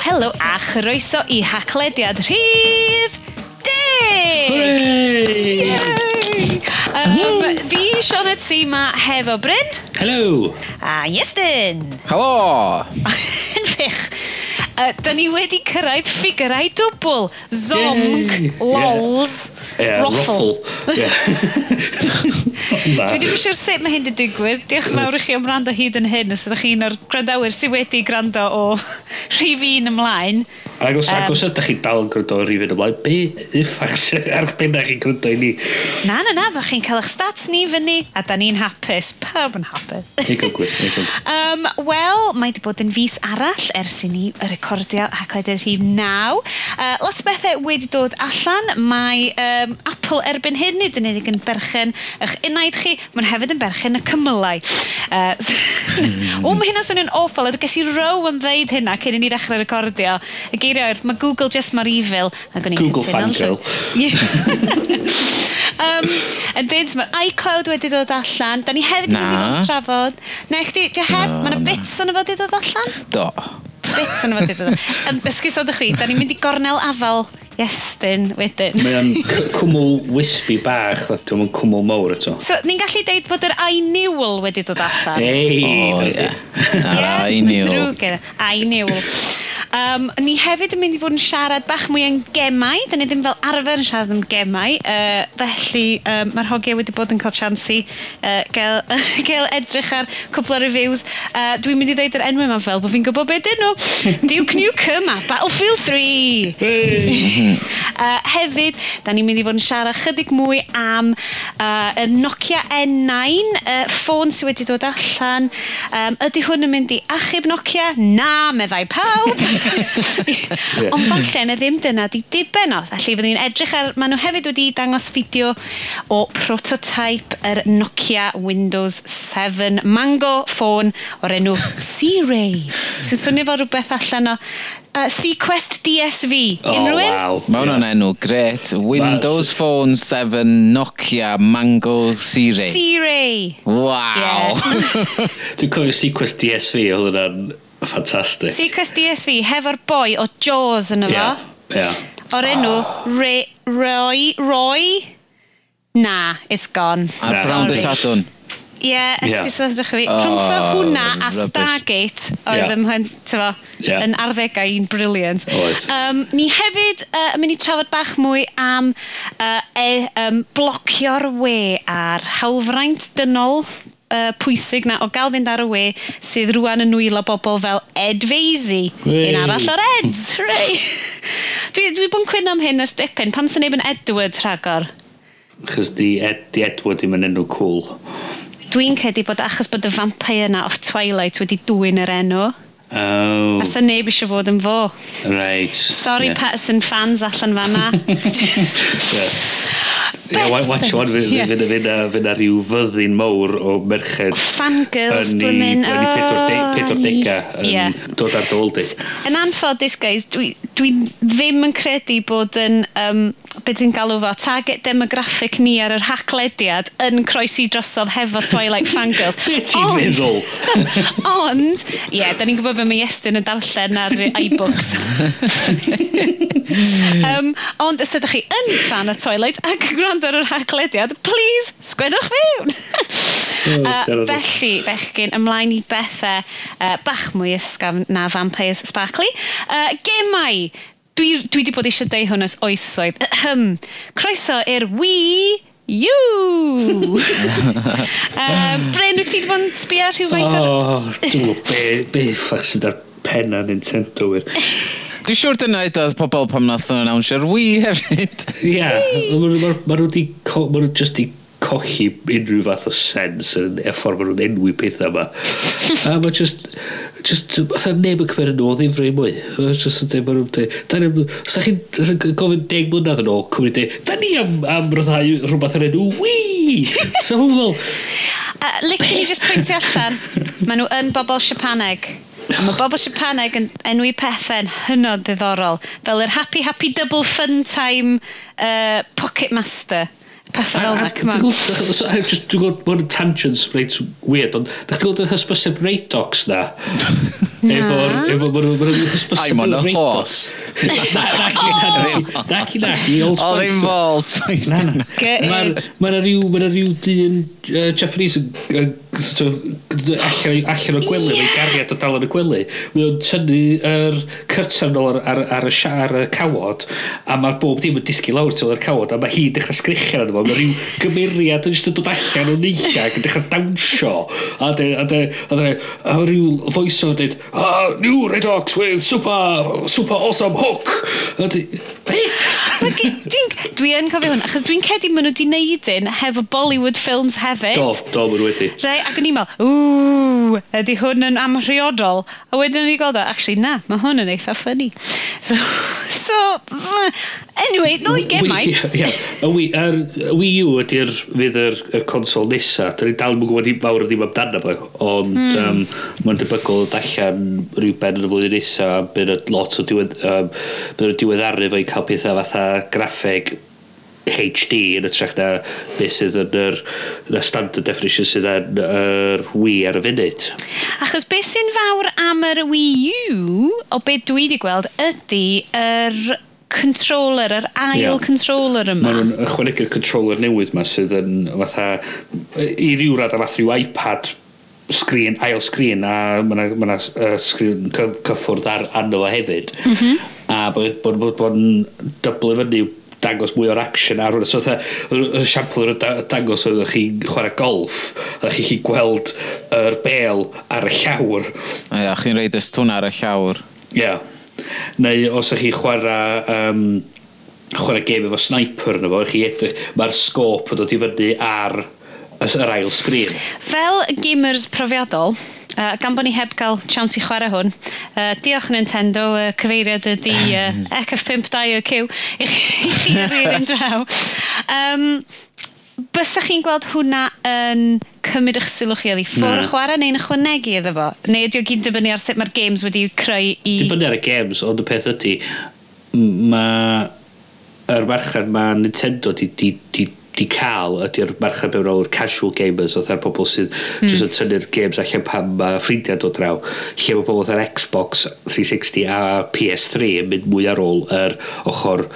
Helo a chroeso i haclediad rhif Edward yma hefo Bryn. Hello. A Iestyn. Helo. Yn fych. Uh, da ni wedi cyrraedd ffigurau dwbl. Zong, Yay. lols, yeah. yeah roffl. Yeah. Dwi ddim yn siŵr sut mae hyn wedi digwydd. Diolch yn fawr i chi am rando hyd yn hyn os ydych chi'n o'r gwrandawyr sydd wedi gwrando o rhif un ymlaen. Ac os, um, os ydych chi dal yn gwrando o'r rifin ymlaen, be ddiffach ar eich benna chi'n gwrando i ni? Na, na, na, mae chi'n cael eich stats ni fyny, a da ni'n hapus, pawb yn hapus. Egon gwir, egon um, Wel, mae wedi bod yn fus arall ers i ni y recordio hacledydd rhif naw. Uh, lot o bethau wedi dod allan, mae um, Apple erbyn hyn nid yn unig yn berchen eich unaid chi, mae'n hefyd yn berchen y cymylau. Uh, o, mae hynna'n swnio'n awful, ydw ges i row yn ddeud hynna cyn i ni ddechrau recordio. Y geiriau, mae Google just mor evil. Google Fangirl. um, yn dweud, mae iCloud wedi dod allan. Da ni hefyd wedi bod yn trafod. Na, chdi, dwi heb, no, mae yna bits yn fod wedi dod allan? Do. Bits yn fod wedi dod allan. Ysgus Ysgusodwch chi, da ni'n mynd i gornel afal Iestyn wedyn. Mae'n cwmwl wispy bach, dwi'n mynd cwmwl mawr eto. So, ni'n gallu deud bod yr I-Newell wedi dod allan. Ei! O, ie. Yr I-Newell. I-Newell. Um, ni hefyd yn mynd i fod yn siarad bach mwy yn gemau. Da ni ddim fel arfer yn siarad am gemau. Uh, felly um, mae'r hogiau wedi bod yn cael chansi uh, gael, gael edrych ar cwpl o reviews. Uh, Dwi'n mynd i ddeud yr enw yma fel bod fi'n gwybod beth dyn nhw. Duke Nukem a Battlefield 3. Hey. uh, hefyd, da ni'n mynd i fod yn siarad chydig mwy am uh, y Nokia N9, uh, ffôn sydd wedi dod allan. Um, ydy hwn yn mynd i achub Nokia? Na, meddai pawb. Ond falle na ddim dyna di diben o. Felly fyddwn ni'n edrych ar... Maen nhw hefyd wedi dangos fideo o prototype yr Nokia Windows 7 Mango ffôn o'r enw C-Ray. Sy'n swnio fel rhywbeth allan o uh, Sequest DSV. Oh, Unrhyw wow. Mae hwnna'n yeah. enw gret. Windows. Phone 7 Nokia Mango Siri. Siri. Wow. Yeah. Dwi'n cofio Sequest DSV oedd hwnna'n Fantastic. Seacrest DSV, hefo'r boi o Jaws yn efo. Yeah, yeah. O'r enw Ray, Roy, Roy? Na, it's gone. Ar nah. Brown Dysadwn. Ie, yeah, esgusodwch yeah. fi. Oh, Rhwngtho hwnna a Stargate oedd yeah. ymhen, tyfo, yeah. yn arddegau un briliant. Um, ni hefyd uh, mynd i trafod bach mwy am uh, e, um, blocio'r we ar hawlfraint dynol uh, pwysig na o gael fynd ar y we sydd rwan yn nwylo bobl fel Ed Feisi. Un arall o'r Ed. Rei. dwi, dwi bod yn cwyn am hyn ers dipyn. Pam sy'n neb yn Edward rhagor? Chos di, Ed, di Edward ddim yn enw cool. Dwi'n credu bod achos bod y vampire na of Twilight wedi dwy'n yr enw. Oh. A sy'n neb eisiau fod yn fo. Right. Sorry yeah. Patterson fans allan fanna. yeah. Ie, watch on, fydd na rhyw fyddin mawr o merched. Fangirls, yn blymyn. Yn i 40 yn dod ar dôl di. Yn anffodus, guys, dwi, dwi ddim yn credu bod yn, um, beth yn galw fo, target demographic ni ar yr haclediad yn croesi drosodd hefo Twilight Fangirls. Be ti'n meddwl? ond, ie, yeah, da ni'n gwybod fe mae Iestyn yn darllen ar iBooks. um, ond os ydych chi yn fan o Twilight ac yn gwrando ar yr haclediad, please, sgwennwch mewn! uh, felly, bechgyn, ymlaen i bethau uh, bach mwy ysgafn na Vampires Sparkly. Uh, gemau, dwi, dwi di bod eisiau deu hwn ys oesoedd. Croeso i'r Wii You! um, Bryn, wyt ti wedi bod yn sbio rhywfaint o'r... Oh, dwi'n gwybod be, be ffach sy'n dar penna Nintendo wir. Dwi'n siŵr dyna edoedd pobl pam nath nhw'n announcer Wii hefyd. Ie, yeah, mae nhw wedi... Mae nhw just i colli unrhyw fath o sens yn e ffordd maen nhw'n enwi pethau yma. a mae just, just, fatha neb yn cymryd yn ôl ddim rhaid mwy. Just yn dweud, maen nhw'n dweud, da ni am, sa chi'n gofyn deg mlynedd yn ôl, cymryd dweud, da ni am, am roddhau rhywbeth yn enw, wii! So hwn fel... Uh, Licen i just pwyntio allan, maen nhw yn bobl Siapaneg. A mae bobl Siapaneg yn enwi pethau'n hynod ddiddorol, fel yr Happy Happy Double Fun Time uh, Pocket Master pethau fel na, cymryd. Dwi'n gwybod bod yn tangents reit weird, ond dwi'n gwybod y hysbysau Radox na. Efo'r... Efo, maen nhw'n hysbysau I'm on a horse. Na, na, na, na, O ddim fol, Spice. Mae na rhyw, mae na rhyw dyn Japanese yn allan allan o gwely, mae'n gariad o dal yn y gwely. Mae o'n tynnu yr cyrtan ar, ar, ar, y ar y cawod, a mae'r bob dim yn disgu lawr til yr cawod, a mae hi'n dechrau sgrichio arno fo, mae rhyw gymeriad yn ystod dod allan o neisia ac yn dechrau dawnsio. A de a de a de a rhyw voice o'n dweud, ah, new Redox with super, super awesome hook. A dweud, Dwi'n dwi yn cofio hwn, achos dwi'n cedi maen nhw wedi neud un hefo Bollywood films hefyd. Do, do, maen nhw wedi. Rai, ac o'n i'n meddwl, ww, ydy hwn yn amrhiodol. A wedyn o'n i'n gweld o, actually, na, mae hwn yn eitha ffynnu. So, so, anyway, nôl i gemau. Ie, y Wii U ydy'r fydd yr, yr consol nesa. Dyn ni dal yn gwybod fawr ddim amdano fo, ond mm. um, mae'n debygol dod allan rhyw ben yn y flwyddyn nesa, bydd y lot o diwedd, um, bydd y diweddaru fo'i cael cael pethau fatha graffeg HD yn ytrach na beth sydd yn yr na standard definition sydd yn yr Wii ar y funud. Achos beth sy'n fawr am yr Wii U, o beth dwi wedi gweld, ydy yr controller, yr ail yeah. controller yma. Mae nhw'n ychwanegu'r controller newydd yma sydd yn fatha, i ryw rad fath rhyw iPad sgrin, ail sgrin a mae yna ma, na, ma na, uh, sgrin cyffwrdd ar anno hefyd. Mm -hmm a bod bod, bod, bod yn dyblu fyny dangos mwy o'r action ar hwnna. So, y siampl yn dangos oedd chi chwarae golf, a chi chi gweld yr bel ar y llawr. Ia, chi'n reid ystwn ar y llawr. Ia. Yeah. Neu os ydych chi chwarae... Um, chwarae game efo sniper yna fo, chi edrych, mae'r sgôp yn dod i fyny ar yr ail sgrin. Fel gamers profiadol, Uh, gan bod ni heb gael chance i chwarae hwn, uh, diolch Nintendo, uh, cyfeiriad ydi uh, ECF52QQ i chi yr un draw. Um, bysach chi'n gweld hwnna yn cymryd eich sylw chi oddi ffwr o'ch chwarae neu'n ychwanegu iddo fo? Neu ydy o gyd dibynnu ar sut mae'r games wedi i'w creu i... Dibynnu ar y games, ond y peth ydy, mae yr er marchnad mae Nintendo di, di, di di cael ydy'r marchnad mewn o'r casual gamers oedd ar pobl sydd mm. jyst yn hmm. tynnu'r games allan pan mae ffrindiau dod draw lle mae pobl ar Xbox 360 a PS3 yn mynd mwy ar ôl yr ochr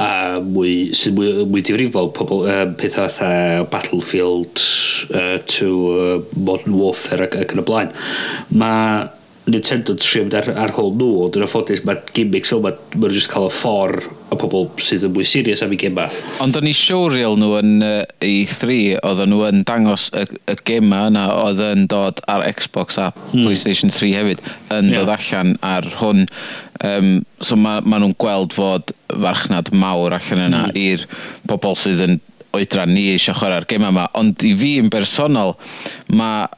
a mwy sydd mwy, mwy difrifol pobl um, pethau fatha Battlefield uh, to uh, Modern Warfare ac, ac yn y blaen mae Nintendo trio mynd ar, ar hôl nhw, ond yn ffodus mae gimmicks fel mae nhw'n just cael y ffordd o pobl sydd yn mwy serius am ei gema. Ond o'n i siwriol nhw yn uh, E3, oedden nhw yn dangos y, y gema yna oedd yn dod ar Xbox a. Hmm. PlayStation 3 hefyd, yn yeah. dod allan ar hwn. Um, so mae ma nhw'n gweld fod farchnad mawr allan yna hmm. i'r pobl sydd yn oedran ni eisiau chwarae'r gema yma. Ond i fi yn bersonol, mae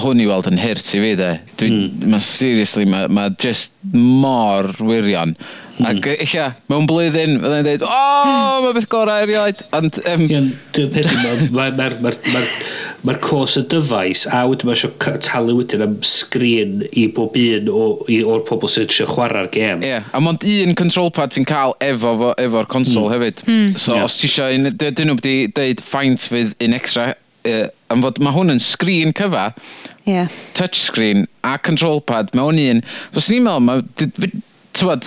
hwn i weld yn hirt i fi de. Dwi, mm. Mae seriously, mae ma just mor wirion. Mm. Ac eich mewn blwyddyn, fydda i'n dweud, o, oh, mae beth gorau erioed. Ond, um... Dwi'n peth mae'r ma, ma, ma, ma, ma cos y dyfais, a wedyn mae eisiau talu wedyn am sgrin i bob un o'r pobl sy'n eisiau chwarae'r gêm. Ie, yeah. a mond un control pad ti'n cael efo, efo'r consol mm. hefyd. Mm. So, yeah. os ti eisiau, dyn nhw wedi dweud faint fydd un extra uh, am fod mae hwn yn sgrin cyfa, yeah. touchscreen a control pad, mae hwn un, fos ni'n meddwl, mae, tywod,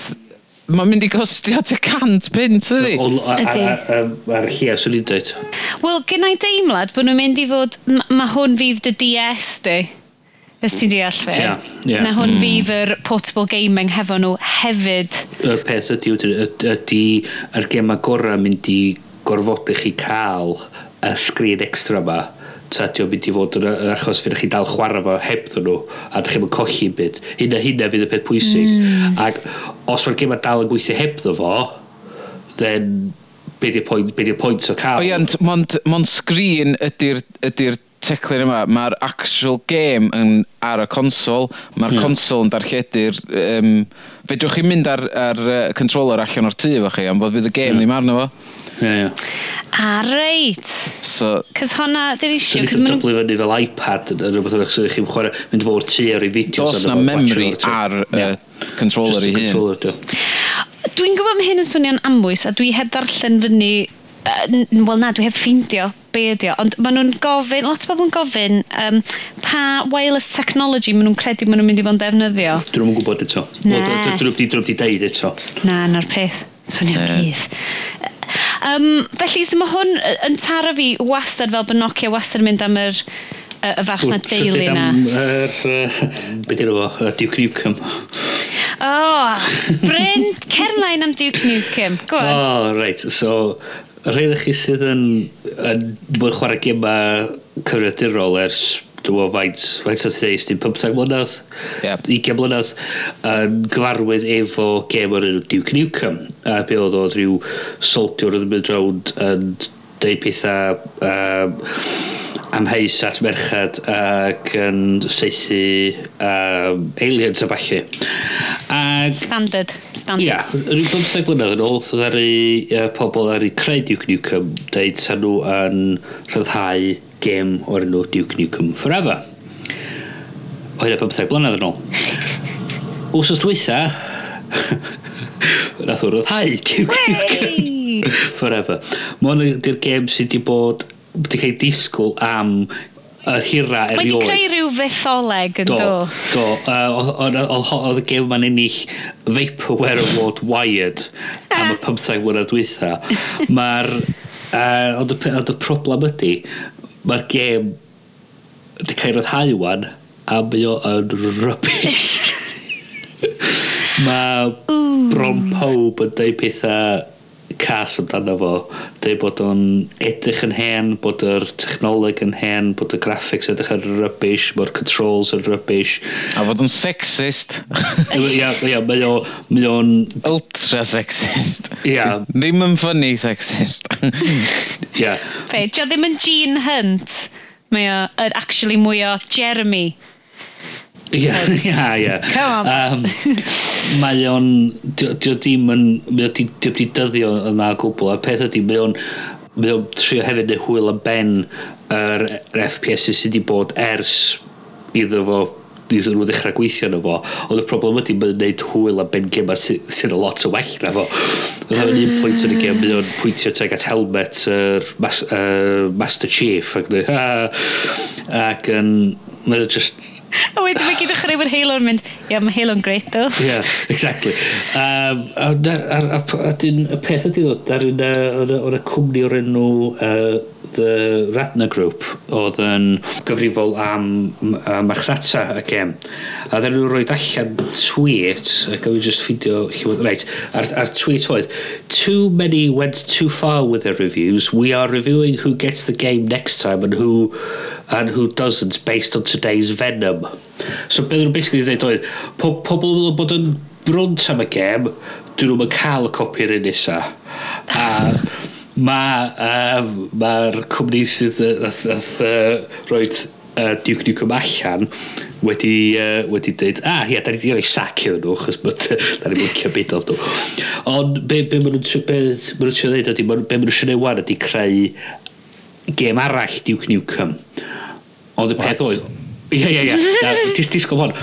mae'n mynd i gostio te cant pint, ydy? Ydy. Ar llia swn i'n dweud. Wel, gynnau deimlad bod nhw'n mynd i fod, mae hwn fydd dy DS di. Ys ti'n deall fe? Yeah, yeah. Na hwn mm. fydd yr portable gaming hefo nhw hefyd. Y peth ydy, ydy, ydy, ydy, ydy, ydy, ydy, ydy, ydy, ydy, ydy, ydy, ydy, y sgrin extra yma ta di o'n mynd i fod yn achos fydd chi dal chwarae fo heb ddyn nhw a ddech chi'n colli byd hynna hynna fydd y peth pwysig mm. ac os mae'r gema dal yn gweithio heb ddyn fo then be di'r pwynt, be di pwynt o cael o iawn mond, mond sgrin ydy'r ydy teclyn yma, mae'r actual game yn ar y consol, mae'r mm. consol yn darlledu'r... Um, fedrwch chi mynd ar, ar uh, controller allan o'r tŷ efo chi, am fod fydd y game mm. ddim arno fo. Ie, ie. A reit. So... Cys honna, dy'r isio. Cos maen nhw'n... Dwi'n fyny fel iPad yn rhywbeth o'ch sydd chi'n chwarae, mynd fawr tu ar ei fideo. Dos na memory ar y controller i hun. Dwi'n gwybod mae hyn yn swnio'n amwys, a dwi heb darllen fyny wel na, dwi heb ffeindio be ydi o, ond maen nhw'n gofyn, lot o bobl yn gofyn um, pa wireless technology maen nhw'n credu maen nhw'n mynd i fod yn defnyddio. Dyn nhw'n gwybod eto. Na. Dyn nhw'n deud eto. Na, na'r peth. Swnio'n yeah. Um, felly, so mae hwn yn taro fi wastad fel bod Nokia wastad yn mynd am yr y farchnad deulu na. Be dyn nhw fo? Duke Nukem. O, oh, Bryn, Cernain am Duke Nukem. Go on. O, oh, reit. So, rhaid i chi sydd yn, yn, bod chwarae gema cyfrifiadurol ers dwi'n meddwl faint, faint at ddeis, dim 15 mlynedd, yep. 20 mlynedd, yn gyfarwydd efo gem o'r enw Duke Nukem. A be oedd oedd rhyw soldiwr yn mynd rownd yn deud pethau um, amheus at merched ac yn seithi um, aliens a falle. Ag, standard. Standard. Ia, rhyw 15 blynedd yn ôl, oedd ar ei uh, pobl ar ei creu Duke Nukem, deud sa nhw yn rhyddhau gem o'r enw Duke Nukem Forever. Oed e 15 blynedd yn ôl. Wsos dwytha, nath o'r roddhau Duke Nukem Forever. Mae Mae'n di'r gem sydd wedi bod wedi cael disgwyl am y hira erioed. Wedi creu rhyw fetholeg yn do. Do, do. Uh, Oedd y gem ma'n ennill Vaporware Award Wired am y 15 mlynedd dwytha. Mae'r... Uh, Ond y problem ydy, mae'r gêm wedi cael ei rhyddhau wan a mae o yn rybys. mae bron pob yn dweud pethau cas amdano fo, dweud bod o'n edrych yn hen, bod yr technoleg yn hen, bod y graphics edrych yn rubbish, bod controls yn rubbish. A fod yn sexist. Ia, ia, mae o Mae o'n... Ultra sexist. Ia. Ddim yn funny sexist. Ia. Fe, dio ddim yn Gene Hunt. Mae o o'n actually mwy o Jeremy. Ia, ia, ia. Come on. Um, mae o'n... Dio dim yn... Mae o'n wedi dyddio yna o gwbl. A peth ydy, mae o'n... Mae o'n trio hefyd neu hwyl yn ben yr er, er FPS sydd wedi bod ers iddo fo iddyn nhw ddechrau gweithio yno fo. Ond y problem ydy, mae'n neud hwyl am ben gema sydd sy yn lot o well na fo. Oedd hwn un pwynt yn y gem, mae o'n pwyntio teg at helmet yr mas, uh, Master Chief. Ac, ac yn... Mae'n just... A wedyn mae gyd ochr efo'r Halo yn mynd, ia, yeah, mae Halo'n great though. yeah, exactly. Um, a, a, a, a, a, a, a, a, a, a, a, a, a, a, a, a, a, a, The Ratna Group oedd yn gyfrifol am, am marchnata y gem. A ddyn nhw'n rhoi allan tweet, a oedd just ffidio lle Reit, a'r, ar tweet oedd, Too many went too far with their reviews. We are reviewing who gets the game next time and who and who doesn't based on today's Venom. So beth nhw'n basically dweud oedd, po pobl yn bod yn bront am y gem, dyn nhw'n cael y copi'r un nesaf. A mae'r uh, ma cwmni sydd nath uh, roed uh, Duke Nukem allan wedi, uh, wedi dweud, ah, ia, da ni wedi rhoi sac iddyn nhw, achos da ni'n licio byd o'n nhw. Ond be, be maen nhw'n siarad dweud ydy, be maen nhw'n siarad wan ydy creu gêm arall Duke Nukem. Ond y peth oedd... Ie, ie, ie. dis disgwyl hon.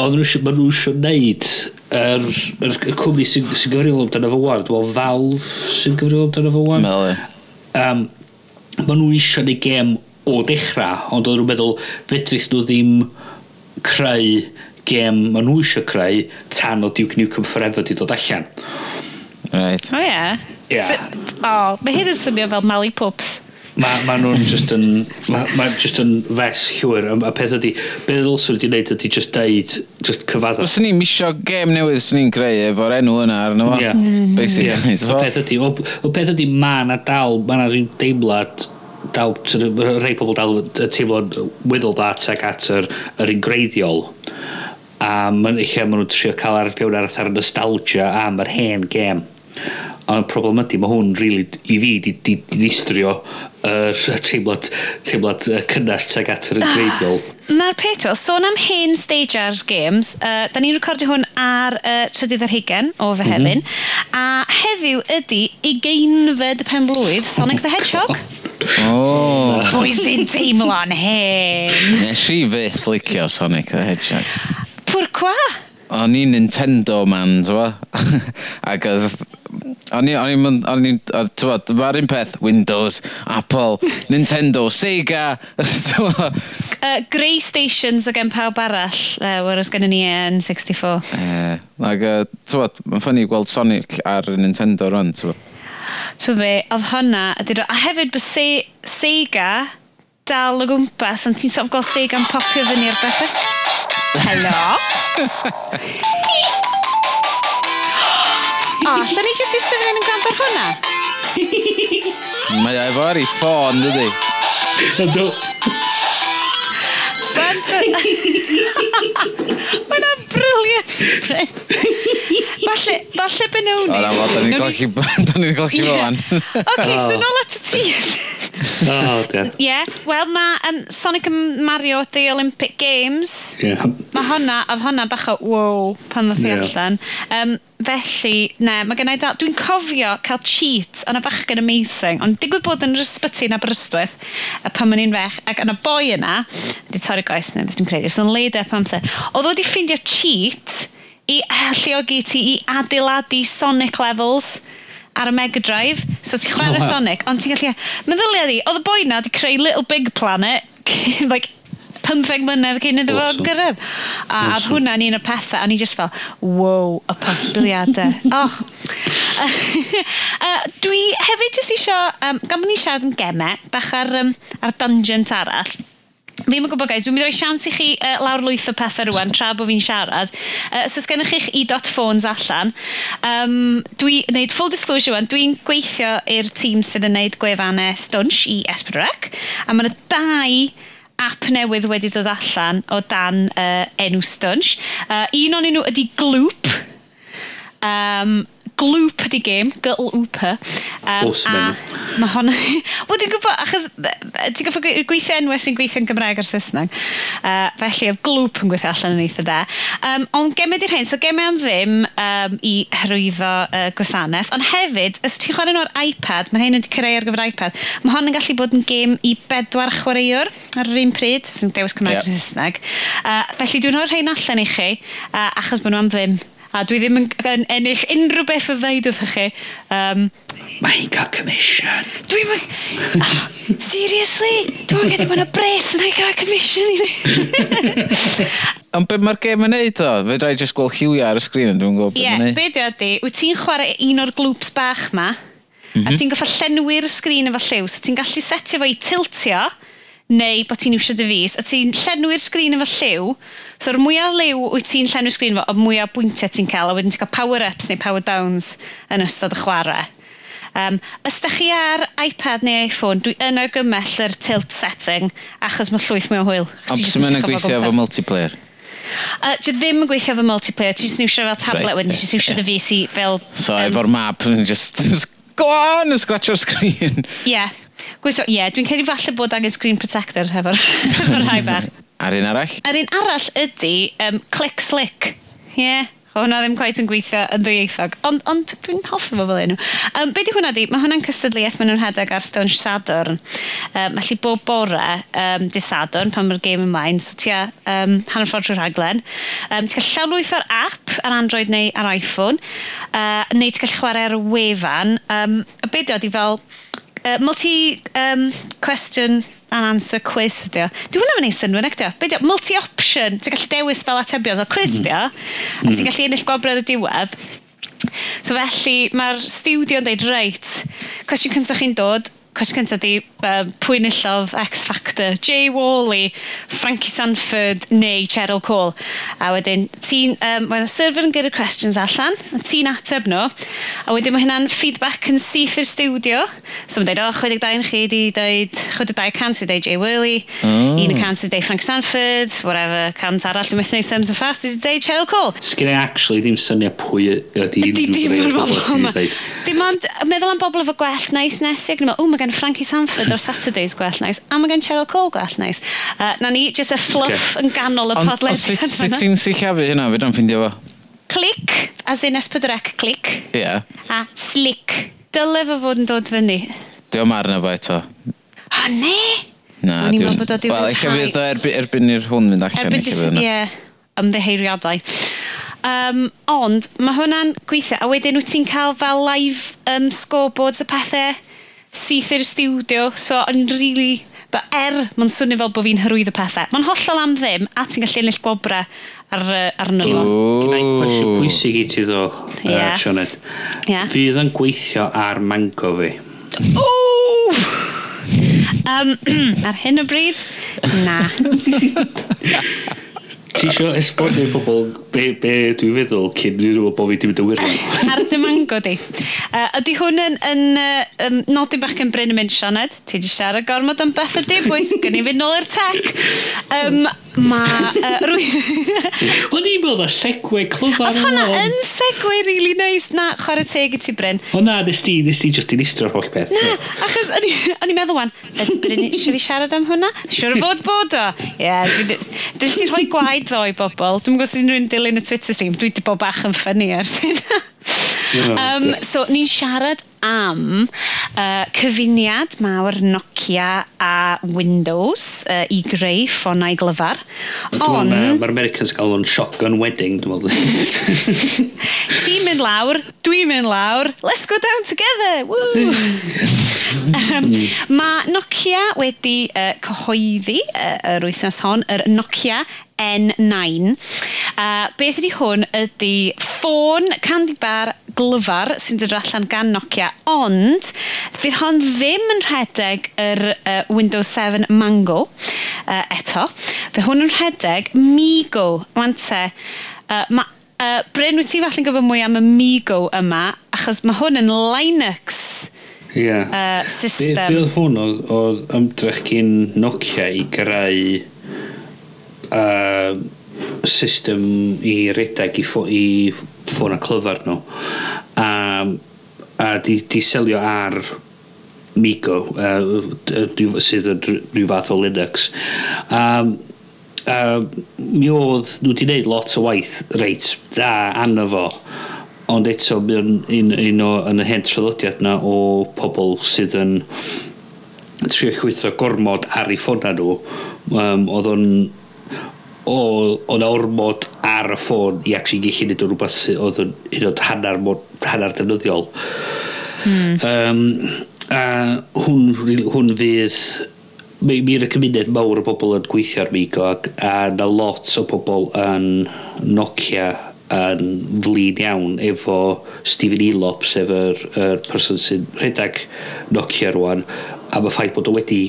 Ond maen nhw'n siarad yr, yr, y cwmni sy'n sy gyfrifol amdano fo wan, dwi'n Valve sy'n gyfrifol amdano fo wan. Mel um, Mae nhw eisiau neu gem o dechrau, ond oedd nhw'n meddwl fedrith nhw ddim creu gem maen nhw eisiau creu tan o Duke Nukem Forever di dod allan. Right. O oh, ie. Yeah. Yeah. So, oh, mae hyn yn swnio fel Mally Pups. Mae ma nhw'n just yn... Mae ma just yn fes llwyr. A, a peth ydy, be ddylswn wedi gwneud ydy just deud, just cyfadda. Os ni'n misio gêm newydd sy'n ni'n greu efo'r enw yna arno fo. Yeah. Mm. Basically. Yeah. O peth ydy, o, o peth ydy ma na dal, ma na rhyw deimlad dal, rhai pobl dal y teimlo'n wyddol dda teg at yr, yr ingreiddiol a maen nhw'n trio cael ar fewn ar y nostalgia am yr hen gem Ond y problem ydy, mae hwn really, i fi di, di, di nistrio yr uh, teimlad, teimlad uh, cynnes teg at yr ah, yngreiddiol. Na'r peth fel, sôn am hen Stagers games, uh, da ni'n recordio hwn ar uh, trydydd ar hugen o Fehefin, mm -hmm. a heddiw ydy i ugeinfed pen blwydd Sonic oh, the Hedgehog. Oh. Pwy sy'n teimlo'n hen? Nes i fyth licio Sonic the Hedgehog. Pwrcwa? O'n i'n Nintendo man, ti'n Ac oedd O'n i'n mynd, o'n i'n, tywod, mae'r un peth, Windows, Apple, Nintendo, Sega. Uh, grey stations o gen pawb arall, uh, whereas gen ni e yn 64. Uh, like, uh, tywod, mae'n ffynnu gweld Sonic ar Nintendo rwan, tywod. Twy be, oedd hwnna, a hefyd bod se, Sega dal o gwmpas, ond ti'n sort of gael Sega'n popio fyny ar bethau. Helo? O, lle ni jyst eistedd fan hyn yn gwrando ar hwnna? Mae o ar ei ffôn, dydy. Ydw. Mae'n briliant, Bryn. falle, falle benoni. O, na, wel, da ni'n golchi, da ni'n golchi fo fan. OK, so oh. nôl at y tŷ. O, dead. Ie, wel, mae um, Sonic and Mario at the Olympic Games. Ie. Yeah. Mae honna, oedd honna bach o, wow, pan ddoth i yeah. allan. Um, felly, ne, mae gennau dal, dwi'n cofio cael cheat yn y bachgen amazing, ond digwydd bod yn yr ysbyty yn Aberystwyth, a pan ma'n i'n fech, ac yn y boi yna, di torri goes neu beth dwi'n credu, so yn leid up e amser, oedd wedi ffeindio cheat, i alluogi ti i adeiladu Sonic levels ar y Mega Drive. So ti'n chwarae oh, Sonic, ond ti'n gallu... Meddylia di, oedd y boi na di creu Little Big Planet, like, 15 mlynedd cyn iddo fo gyrraedd. A oedd hwnna'n un o'r pethau, a ni just fel, wow, y posibiliadau. oh. uh, dwi hefyd jyst eisiau, um, gan bod ni siarad am gemau, bach ar, um, ar dungeon arall, Fi'n yn gwybod, guys, dwi'n mynd i roi siawns i chi uh, lawr lwyth o pethau rwan, tra bod fi'n siarad. Uh, so, sgennych chi'ch e-dot phones allan. Um, dwi, wneud full disclosure wan, dwi'n gweithio i'r tîm sydd yn wneud gwefannau Stunch i Esbydrec, a mae yna dau app newydd wedi dod allan o dan uh, enw Stunch. Uh, un o'n nhw ydy Gloop, um, glwp ydi gêm, Gyrl Whooper. Um, a mae hon... Wel, dwi'n gwybod, achos ti'n gwybod gweithio enwau sy'n gweithio yn Gymraeg ar Saesneg. Uh, felly, oedd glwp yn gweithio allan yn eitha da. Um, ond gemau di'r hyn, so gemau am ddim um, i hyrwyddo uh, gwasanaeth. Ond hefyd, os ti'n chwarae nhw'r iPad, mae hyn wedi creu ar gyfer iPad, mae hon yn gallu bod yn gêm i bedwar chwaraewr ar yr un pryd, sy'n dewis Cymraeg yep. Saesneg. Uh, felly, dwi'n rhoi'r rhain allan i chi, uh, achos bod nhw am ddim a dwi ddim yn, yn ennill unrhyw beth o ddeud wrthych chi. Um, Mae hi'n cael commission. Dwi'n... Oh, ah, seriously? Dwi'n gedi bod yna bres yn haig gael commission i ni. Ond beth mae'r gêm yn neud o? Fe rai jyst gweld lliwiau ar y sgrin, dwi'n gwybod beth yeah, beth ydy, wyt ti'n chwarae un o'r glwps bach ma, mm -hmm. a mhm. ti'n goffa llenwi'r sgrin efo lliw, so ti'n gallu setio fo i tiltio, neu bod ti'n iwsio dy fus, a ti'n llenwi'r sgrin efo lliw, so'r mwyaf liw wyt ti'n llenwi'r sgrin efo, o mwyaf bwyntiau ti'n cael, a wedyn ti'n cael power-ups neu power-downs yn ystod y chwarae. Um, os da chi ar iPad neu iPhone, dwi yn argymell yr tilt setting, achos mae llwyth mewn hwyl. Ond sy'n mynd yn gweithio efo multiplayer? Uh, dwi ddim yn gweithio efo multiplayer, ti'n just niwsio fel tablet right, wedyn, ti'n just niwsio dy fus i fel... So, um, efo'r map, just, just go on and scratch your screen. Yeah, Gwyso, ie, yeah, dwi'n credu falle bod angen screen protector hefo'r hefo rhai bach. Ar un arall? Ar un arall ydy um, click slick. Ie. Yeah. Hwna ddim gwaith yn gweithio yn ddwyieithog, ond on, dwi'n hoffi fo fel un. Um, be di hwnna di? Mae hwnna'n cystadleuaeth maen nhw'n rhedeg ar Stone Sadwrn. Um, felly bob bore, um, di Sadwrn, pan mae'r game ymlaen, so ti a um, hanner ffordd trwy'r rhaglen. Um, ti'n cael llawnwyth o'r app ar Android neu ar iPhone, uh, neu ti'n cael chwarae ar y wefan. Um, a be di o di fel Uh, multi um, question and answer quiz ydy o. Dwi hwnna'n mynd i synwyr ac Be di multi-option, ti'n gallu dewis fel atebion. O quiz ydy o, a ti'n mm-hmm. gallu ennill gwobrau y diwedd. So felly, mae'r studio yn dweud, reit, cwestiwn cyntaf chi'n dod. Cwestiwn cyntaf di, um, pwy nillodd X Factor? Jay Wally, Frankie Sanford neu Cheryl Cole? A wedyn, ti'n, um, mae'n server yn gyrru questions allan, a ti'n ateb nhw, a wedyn mae hynna'n feedback yn syth i'r studio. So mae'n dweud, o, oh, 62 yn chi wedi dweud, 62 sydd dweud Jay Wally, oh. cant sydd dweud Frankie Sanford, whatever, cant arall, yn methu neud Sims and Fast, sydd dweud Cheryl Cole. Sgyn i actually ddim syniad pwy ydy unrhyw bobl ti'n dweud. Dim ond, meddwl am bobl efo gwell, nice nesig, o, mae gen gen Frankie Sanford o'r Saturdays gwell nais, a mae gen Cheryl Cole gwell nais. Uh, na ni, just y fluff okay. yn ganol y podlediad. Ond sut ti'n sillafu hynna, fe dwi'n ffindio fo? Click, as in esbydrec click. Ie. Yeah. A slick. Dyle fo fod yn dod fyny. Dwi'n marna fo eto. O, ne? Na, dwi'n... Ni'n bod o dwi'n... Wel, eich fydd o erby, erbyn i'r hwn fynd allan. Erbyn dis... Ie, ymddeheiriadau. Um, ond mae hwnna'n gweithio, a wedyn wyt ti'n cael fel live um, scoreboards y pethau syth i'r studio, so o'n i'n really... But er, mae'n swnio fel bod fi'n hyrwydd y pethau. Mae'n hollol am ddim, a ti'n gallu ennill gwobra ar, arno fo. Gwna cwestiwn gwestiwn pwysig i ti ddo, yeah. uh, Sioned. Yeah. Fydd yn gweithio ar mango fi. O! um, ar hyn o bryd, na. Ti eisiau esbonio i pobl be, be dwi'n feddwl cyn iddyn nhw bod fi wedi mynd y wirio'n? Ar dy mango di. Uh, ydy hwn yn, yn uh, um, nodyn bach yn Bryn yn mynd, Sianed, ti wedi siarad gormod am beth y dibwys, i fynd nôl i'r tech. Um, mae... Uh, rwy... O'n i'n meddwl mae segwe clyfar Oedd hwnna yn segwe really nice. Na, chwarae teg i ti, Bryn. O na, nes ti, nes ti just i listro'r holl beth. Na, achos o'n i'n meddwl wan, ydy Bryn eisiau fi siarad am hwnna? Siwr o fod bod o. Ie, yeah, dyn ti'n rhoi gwaed ddo i bobl. Dwi'n gwybod sy'n rhywun dilyn y Twitter stream, dwi wedi bod bach yn ffynnu ers hynna um, so, ni'n siarad am uh, cyfuniad mawr Nokia a Windows uh, i greu ffonau glyfar. Ond... Mae'r Americans yn cael o'n shotgun wedding, dwi'n meddwl. Ti'n mynd lawr, dwi'n mynd lawr, let's go down together, woo! um, mae Nokia wedi uh, cyhoeddi uh, yr wythnos hon, yr Nokia N9. Uh, beth ydy hwn ydy ffôn candy bar glyfar sy'n dod allan gan Nokia, ond fydd hon ddim yn rhedeg yr uh, Windows 7 Mango uh, eto. Fe hwn yn rhedeg Migo, wante. Uh, ma, uh, Bryn, wyt ti falle'n gyfo mwy am y Migo yma, achos mae hwn yn Linux yeah. uh, system. Be, be oedd hwn oedd ymdrech gyn Nokia i greu uh, system i redeg i, ffo, i ffôn a clyfar nhw. A, a di, di selio ar Migo uh, sydd yn rhyw fath o Linux. Um, uh, mi oedd nhw wedi gwneud lot o waith reit da anna fo ond eto un, un, un o yn y hen traddodiad na o pobl sydd yn trio chwytho gormod ar ei ffona nhw. Um, oedd o'n o, o na ormod ar y ffôn i ac sy'n gallu neud o rhywbeth sydd oedd yn un o'n hanner, mor, hanner defnyddiol. Mm. Um, a hwn, hwn fydd mi, mi'r y cymuned mawr o bobl yn gweithio ar Migo ac a na lot o bobl yn Nokia yn flin iawn efo Stephen Elop sef yr, yr person sy'n rhedeg Nokia rwan a mae ffaith bod o wedi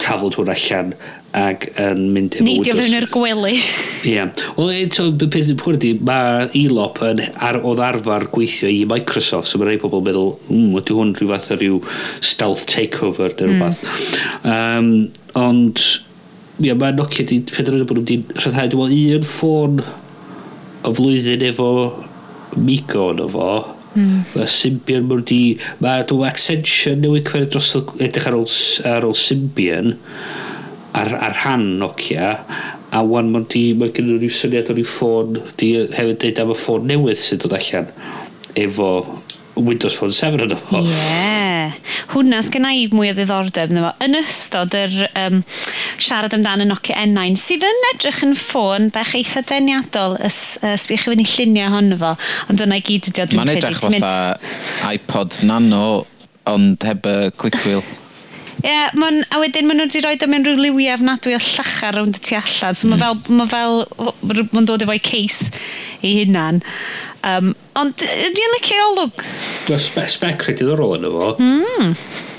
tafod hwn allan ac yn mynd efo Neidio Windows. Neidio fyny'r gwely. Ie. Yeah. Wel, eto, peth yn pwyr ydy, mae ELOP yn ar, oedd arfer gweithio i Microsoft, so mae rhai pobl meddwl, mm, ydy hwn rhyw fath o rhyw stealth takeover neu rhywbeth. Mm. Um, ond, ie, mae Nokia wedi penderfynu bod nhw wedi rhyddhau, dwi'n meddwl, un ffôn o flwyddyn efo Mico yn fo, Mm. Mae Symbian mwyn di... Mae dwi'n Accenture newid cwerth dros edrych ar ôl, ar ôl Symbian ar, ar han Nokia a wan mae'n di, mae gen nhw rhyw syniad o rhyw ffôn di hefyd dweud am y ffôn newydd sydd dod allan efo Windows Phone 7 yn efo. Ie. Yeah. Hwna, sgen i mwy o ddiddordeb yna fo. Yn ystod yr um, siarad amdano Nokia N9, sydd yn edrych yn ffôn bech eitha deniadol, ys, ys bych chi fynd i llunio honno fo, ond dyna i gyd ydi o dwi'n credu. Mae'n edrych fatha mynd... iPod nano, ond heb y click wheel. Ie, yeah, a wedyn maen nhw wedi rhoi mewn rhyw liwiau ofnadwy o llachar rownd y tu allan. So mae hmm. fel, ma fel, mae'n dod efo'i ceis i hunan. Um, ond dwi'n licio olwg. Dwi'n spe spec rhaid iddorol yn efo. Mm.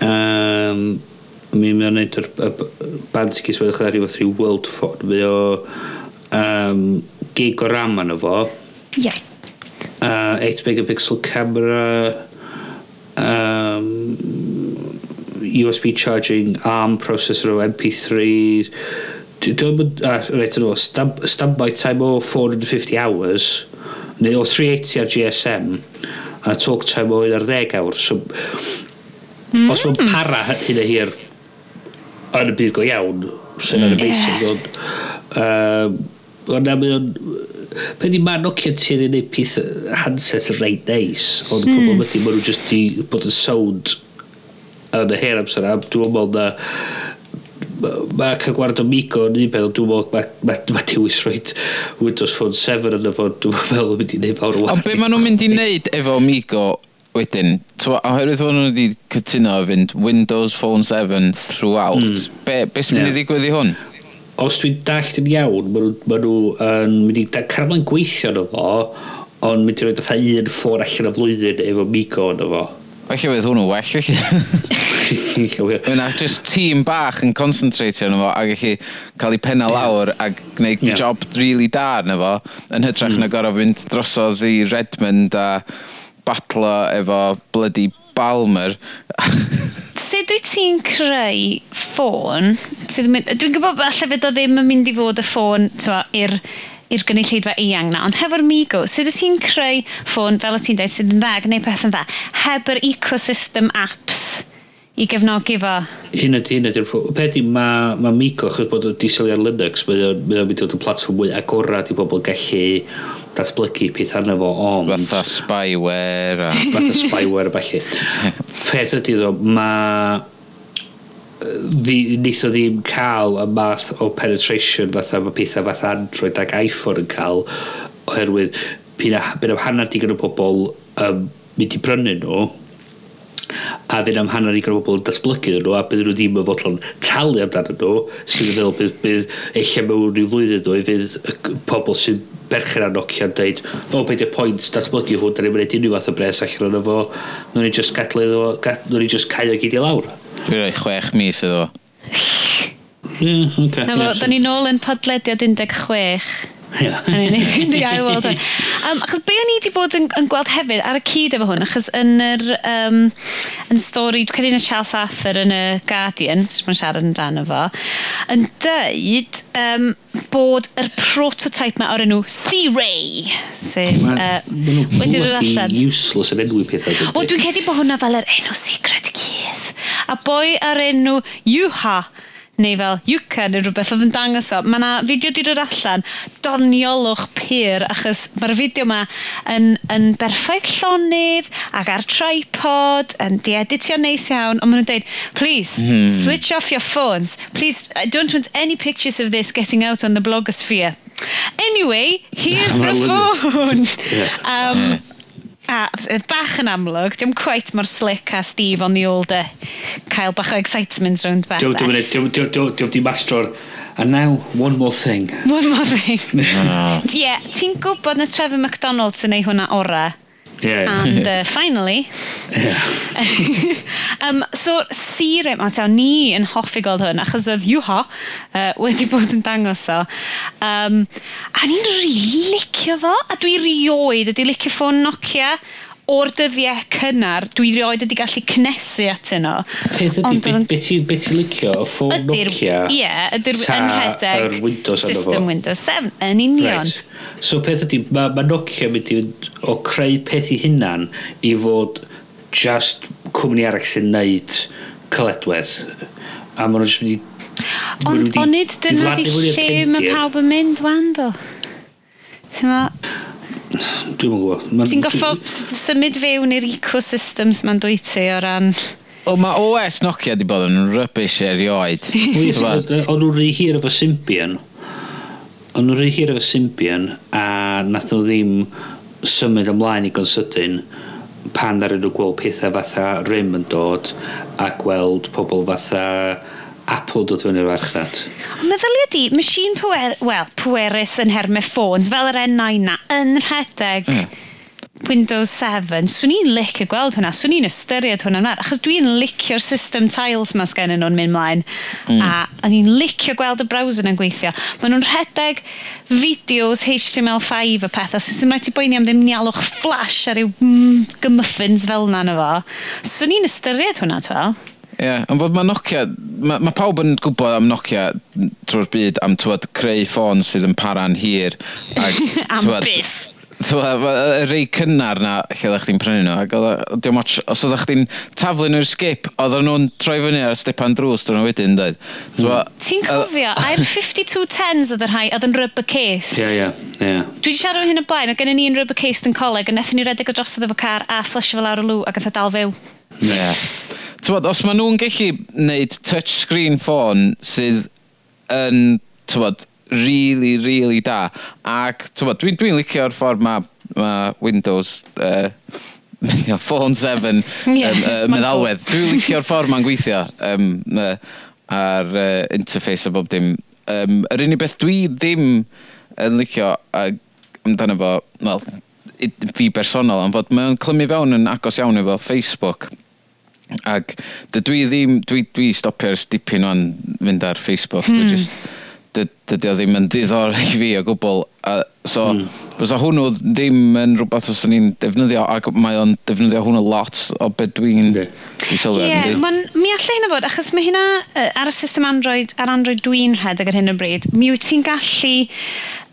Um, mi mae'n neud yr band sy'n gyswedd ychydig rhyw rhyw world phone. Mae o um, gig o ram yn efo. Ie. Yeah. Uh, 8 megapixel camera. Um, USB charging, ARM processor o MP3, dwi'n uh, reit yn o, standby time o 450 hours, neu o 380 ar GSM, a talk time o 10 awr. So, mm. Os mae'n hmm. para hyn a hir yn y byd go iawn, sy'n yn amazing, yeah. ond... Um, ond na mae'n... Pe di ma Nokia ti yn ei peth handset yn reit neis, ond mm. pobl wedi, maen nhw jyst di bod yn sound yn y hen amser am dwi'n meddwl na mae cael gwared o migo yn un peth dwi'n meddwl mae ma, ma dewis roed Windows Phone 7 yn y fod dwi'n meddwl yn mynd i wneud mawr waith ond be maen nhw'n mynd i wneud efo migo wedyn oherwydd fod nhw wedi cytuno fynd Windows Phone 7 throughout mm. be, be sy'n mynd i ddigwydd i hwn? os dwi'n dallt yn iawn, maen nhw, ma nhw yn mynd i caramlaen gweithio yn fo ond mynd i roed fatha un ffôn allan y flwyddyn efo Migo yn fo. Felly fydd hwnnw well felly. Yna, just tîm bach yn concentratio yna fo ac eich cael ei penna lawr a gwneud yeah. job really da yna fo yn hytrach mm. na gorau fynd drosodd i Redmond a batlo efo bloody Balmer. Sut wyt ti'n creu ffôn? Dwi'n gwybod falle fydd o ddim yn mynd i fod y ffôn i'r i'r gynulleidfa eang na, ond hefo'r Migo, sut so, ydych ti'n creu ffôn, fel o ti'n dweud, sydd yn dda, gwneud pethau'n dda, heb yr ecosystem apps i gefnogi fo? Un ydy, un ydy'r ydy, peth ydy, mae ma Migo, chos bod o'n sylwi ar Linux, mae o'n mynd i fod yn platform mwy agorad i bobl gallu datblygu peth arno fo, ond... Fatha spyware a... Fatha spyware a falle. peth ydy ddo, mae fi wnaeth o ddim cael y math o penetration fatha mae pethau fatha Android ac iPhone yn cael oherwydd bydd am hanner digon o bobl um, mynd i brynu nhw a fydd am hanner digon o bobl yn datblygu nhw a bydd nhw ddim yn fodlon talu amdano nhw sy'n meddwl bydd, bydd eich mewn rhyw flwyddyn nhw i fydd pobl sy'n berchen ar Nokia yn dweud, o, oh, beth yw'r pwynt datblygu hwn, da ni'n mynd unrhyw fath o bres allan o'n efo, nhw'n i just gadlu nhw'n i just cael o gyd i lawr. Dwi'n rhoi chwech mis iddo fo. Ie, oce. Na fo, da ni nôl yn podlediad 16. Ie. A ni'n neud i ail weld. Um, achos be o'n i wedi bod yn, yn gweld hefyd ar y cyd efo hwn, achos yn yr um, yn stori, dwi'n credu yn y Charles Arthur yn y Guardian, sy'n mwyn siarad yn dan efo, yn dweud um, bod yr prototype ma o'r enw C-Ray. Sef, uh, wedi dod allan. useless yn enw i pethau. O, dwi'n credu bod hwnna fel yr enw secret a boi ar enw Yuha neu fel Yuka neu rhywbeth oedd yn dangos o. Mae yna fideo di dod allan, doniolwch pyr, achos mae'r fideo yma yn, yn berffaith llonydd ac ar tripod, yn dieditio neis iawn, ond maen nhw'n dweud, please, mm. switch off your phones. Please, I don't want any pictures of this getting out on the blogosphere. Anyway, here's the phone. yeah. um, a bach yn amlwg, dim cweit mor slick a Steve on the older, cael bach o excitement rownd beth. Diolch di mastro'r And now, one more thing. One more thing. Ah. Ie, yeah, ti'n gwybod na Trevor MacDonald sy'n ei hwnna ora? Yeah. And uh, finally. Yeah. um, so, sir a ta, ni yn hoffi gweld hwn, achos oedd Iwho uh, wedi bod yn dangos o. Um, a ni'n rili really licio fo, a dwi rioed, ydy licio ffôn Nokia, o'r dyddiau cynnar, dwi rioed wedi gallu cnesu at yno. Peth ydy, beth ti'n be ti licio? Ffôn Nokia? Ie, ydy'r enrhedeg Windows system Windows 7, yn union. Right. So peth ydy, mae ma Nokia mynd i o creu peth i hunan i fod just cwmni arall sy'n neud cyledwedd. A maen nhw'n mynd i... Ond onid dyna di lle mae pawb yn mynd wan, ddo? Ti'n Dwi'n mwyn gwybod. Ti'n goffo symud fewn i'r ecosystems ma'n dwi ti o ran... O, mae OS Nokia di bod yn rybys erioed. O'n nhw'n rhy hir efo Symbian. O'n nhw'n rhy hir efo Symbian a nath nhw ddim symud ymlaen i gonsydyn pan ddaren nhw gweld pethau fatha rym yn dod a gweld pobl fatha Apple dod fyny'r o'r farchnad. Meddylia di, machine pwer, well, pwerus yn herme ffôns, fel yr N9 na, yn rhedeg mm. Windows 7, swn i'n licio gweld hwnna, swn i'n ystyried hwnna'n mar, achos dwi'n licio'r system tiles mas gen nhw'n mynd mlaen, mm. a o'n i'n licio gweld y browser yn gweithio. Maen nhw'n rhedeg fideos HTML5 a pethau, sy'n sy'n rhaid i boeni am ddim nialwch flash ar yw mm, gymuffins fel yna na fo. Swn i'n ystyried hwnna, ti'n Ie, yeah. ond fod mae Nokia, mae ma pawb yn gwybod am Nokia trwy'r byd am tywed creu ffôn sydd yn para'n hir. Ag, am twad, byth. Twad, y rei cynnar na lle ddech chi'n prynu nhw, ac oedd much, os oeddech chdi'n taflu nhw'r skip, oedd nhw'n troi fyny ar y stepan drws dyn nhw wedyn, dweud. Mm. Ti'n cofio, a'r 5210s oedd yr rhai, oedd yn rubber case. Ie, ie, ie. Dwi wedi siarad o hyn o blaen, oedd gen i ni yn rubber case yn coleg, a nethon ni redeg o drosodd efo car a fflysio fel lawr y lw ac oedd dal fyw. Ie. Yeah. Tywod, os maen nhw'n gallu wneud touchscreen ffôn sydd yn, tywod, really, really da. Ac, tywod, dwi'n dwi, licio'r ffordd mae ma Windows uh, Phone 7 yeah, um, uh, meddalwedd. Dwi'n licio'r ffordd mae'n gweithio um, uh, ar uh, interface a bob dim. Um, yr unig beth dwi ddim yn licio uh, amdano fo, well, fi bersonol, ond fod mae'n clymu fewn yn agos iawn efo Facebook. Ac dwi ddim, dwi, dwi stopio ar dipyn o'n mynd ar Facebook. Hmm. Just, dydy o ddim yn diddor i fi o gwbl. A, so, hmm. fysa hwnnw ddim yn rhywbeth os ni'n defnyddio, ac mae o'n defnyddio hwnnw lot o beth dwi'n okay. sylwi. Ie, yeah, mi allai hynna fod, achos mae hynna ar y system Android, ar Android dwi'n rhedeg ar hyn o bryd, mi wyt ti'n gallu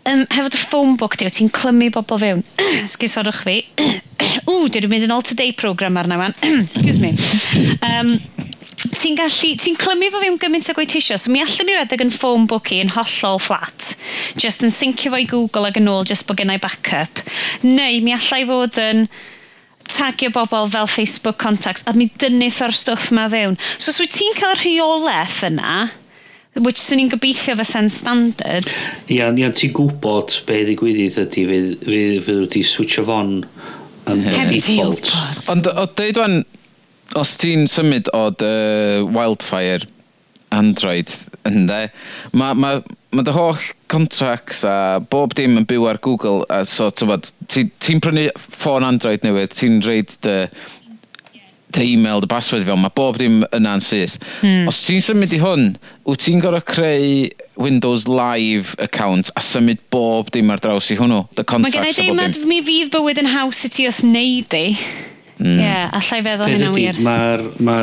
um, hefo dy phone book diw, ti'n clymu bobl fewn. Excuse sorwch fi. Ww, dwi wedi mynd yn all today program arna fan. Excuse me. Um, ti'n gallu, ti'n clymu fo fi'n gymaint o gweithio, so mi allwn ni redeg yn phone book i yn hollol flat, just yn syncio fo i Google ag yn ôl, just bod gennau backup. Neu mi allai fod yn tagio bobl fel Facebook contacts, a mi dynnydd o'r stwff ma fewn. So os wyt ti'n cael rheolaeth yna, which swn i'n gobeithio fysa'n standard. Ia, ia ti'n gwybod be ddigwyddyd ydy, fydd wedi switch of on yn default. Ond o deud wan, os ti'n symud o dy wildfire Android ynddo, mae ma, ma dy holl contracts a bob dim yn byw ar Google a so ti'n ti, ti prynu ffôn Android newydd, ti'n reid dy dy e-mail, dy baswyd fel, mae bob dim yna'n syth. Mm. Os ti'n symud i hwn, wyt ti'n gorau creu Windows Live account a symud bob dim ar draws i hwnnw? Dy contacts a bob dim. Mae gen i mi fydd bywyd yn haws i ti os neud i. Hmm. Ie, mm. yeah, allai feddwl hynna wir. Mae'r... Ma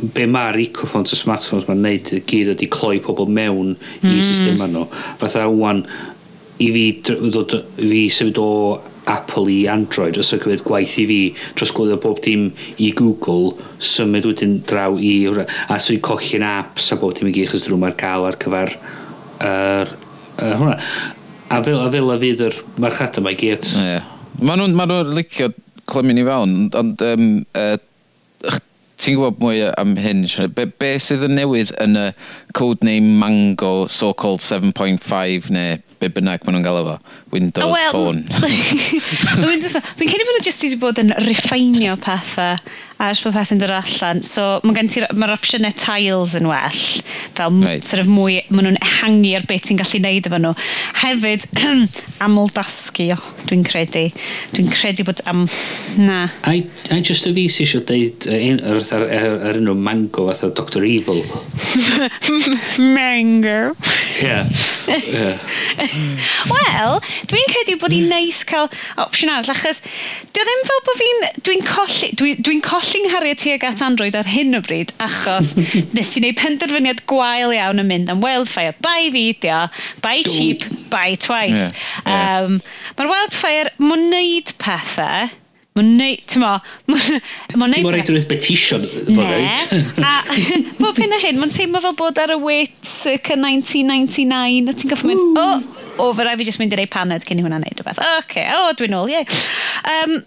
be mae'r ecofons y smartphones mae'n neud y gyd ydy cloi pobl mewn mm. i hmm. system nhw. Fatha wwan, i fi, dr- ddod, i fi symud o Apple i Android os o'n cymryd gwaith i fi trosglwyddo bob dim i Google symud wedyn draw i a swn i'n cochi'n apps a bob dim i gyd chos drwy'n ma'r cael ar cyfer yr uh, hwnna. A fel a fel a fydd yr marchat yma i gyd. Yeah. Mae nhw'n ma nhw licio clymu ni fewn ond um, uh, ti'n gwybod mwy am hyn be, be sydd yn newydd yn y codename Mango so-called 7.5 neu be bynnag maen nhw'n gael efo. Windows oh, well, Phone. Windows Phone. Fi'n credu bod nhw jyst wedi bod yn refinio pethau a ers bod pethau'n dod allan. So mae gen ti, mae'r opsiynau tiles yn well, fel right. sort of mwy, maen nhw'n ehangu ar beth ti'n gallu neud efo nhw. Hefyd, aml dasgu, oh, dwi'n credu. Dwi'n credu bod am, na. I, I just a fi sy'n eisiau dweud yr ar, ar, ar enw Mango fatha Dr Evil. mango. Yeah. yeah. Wel, dwi'n credu bod hi'n neis cael opsiwn arall, achos dwi ddim fel bod fi'n, dwi'n colli, dwi'n dwi colli nghariad tuag at Android ar hyn o bryd, achos nes i wneud penderfyniad gwael iawn yn mynd am Wildfire. Buy fideo, buy cheap, buy twice. Yeah, yeah. Um, Mae'r Wildfire, mae'n neud pethau, Mae'n neud, ti'n mo, mae'n neud... Mae'n rhaid rhywbeth betision fo neud. A bob hyn a hyn, mae'n teimlo fel bod ar y wait circa 1999, a ti'n goffi mynd, o, o, fe rai fi jyst mynd i rei paned cyn i hwnna neud rhywbeth. Oce, okay, o, dwi'n ôl, ie. Um,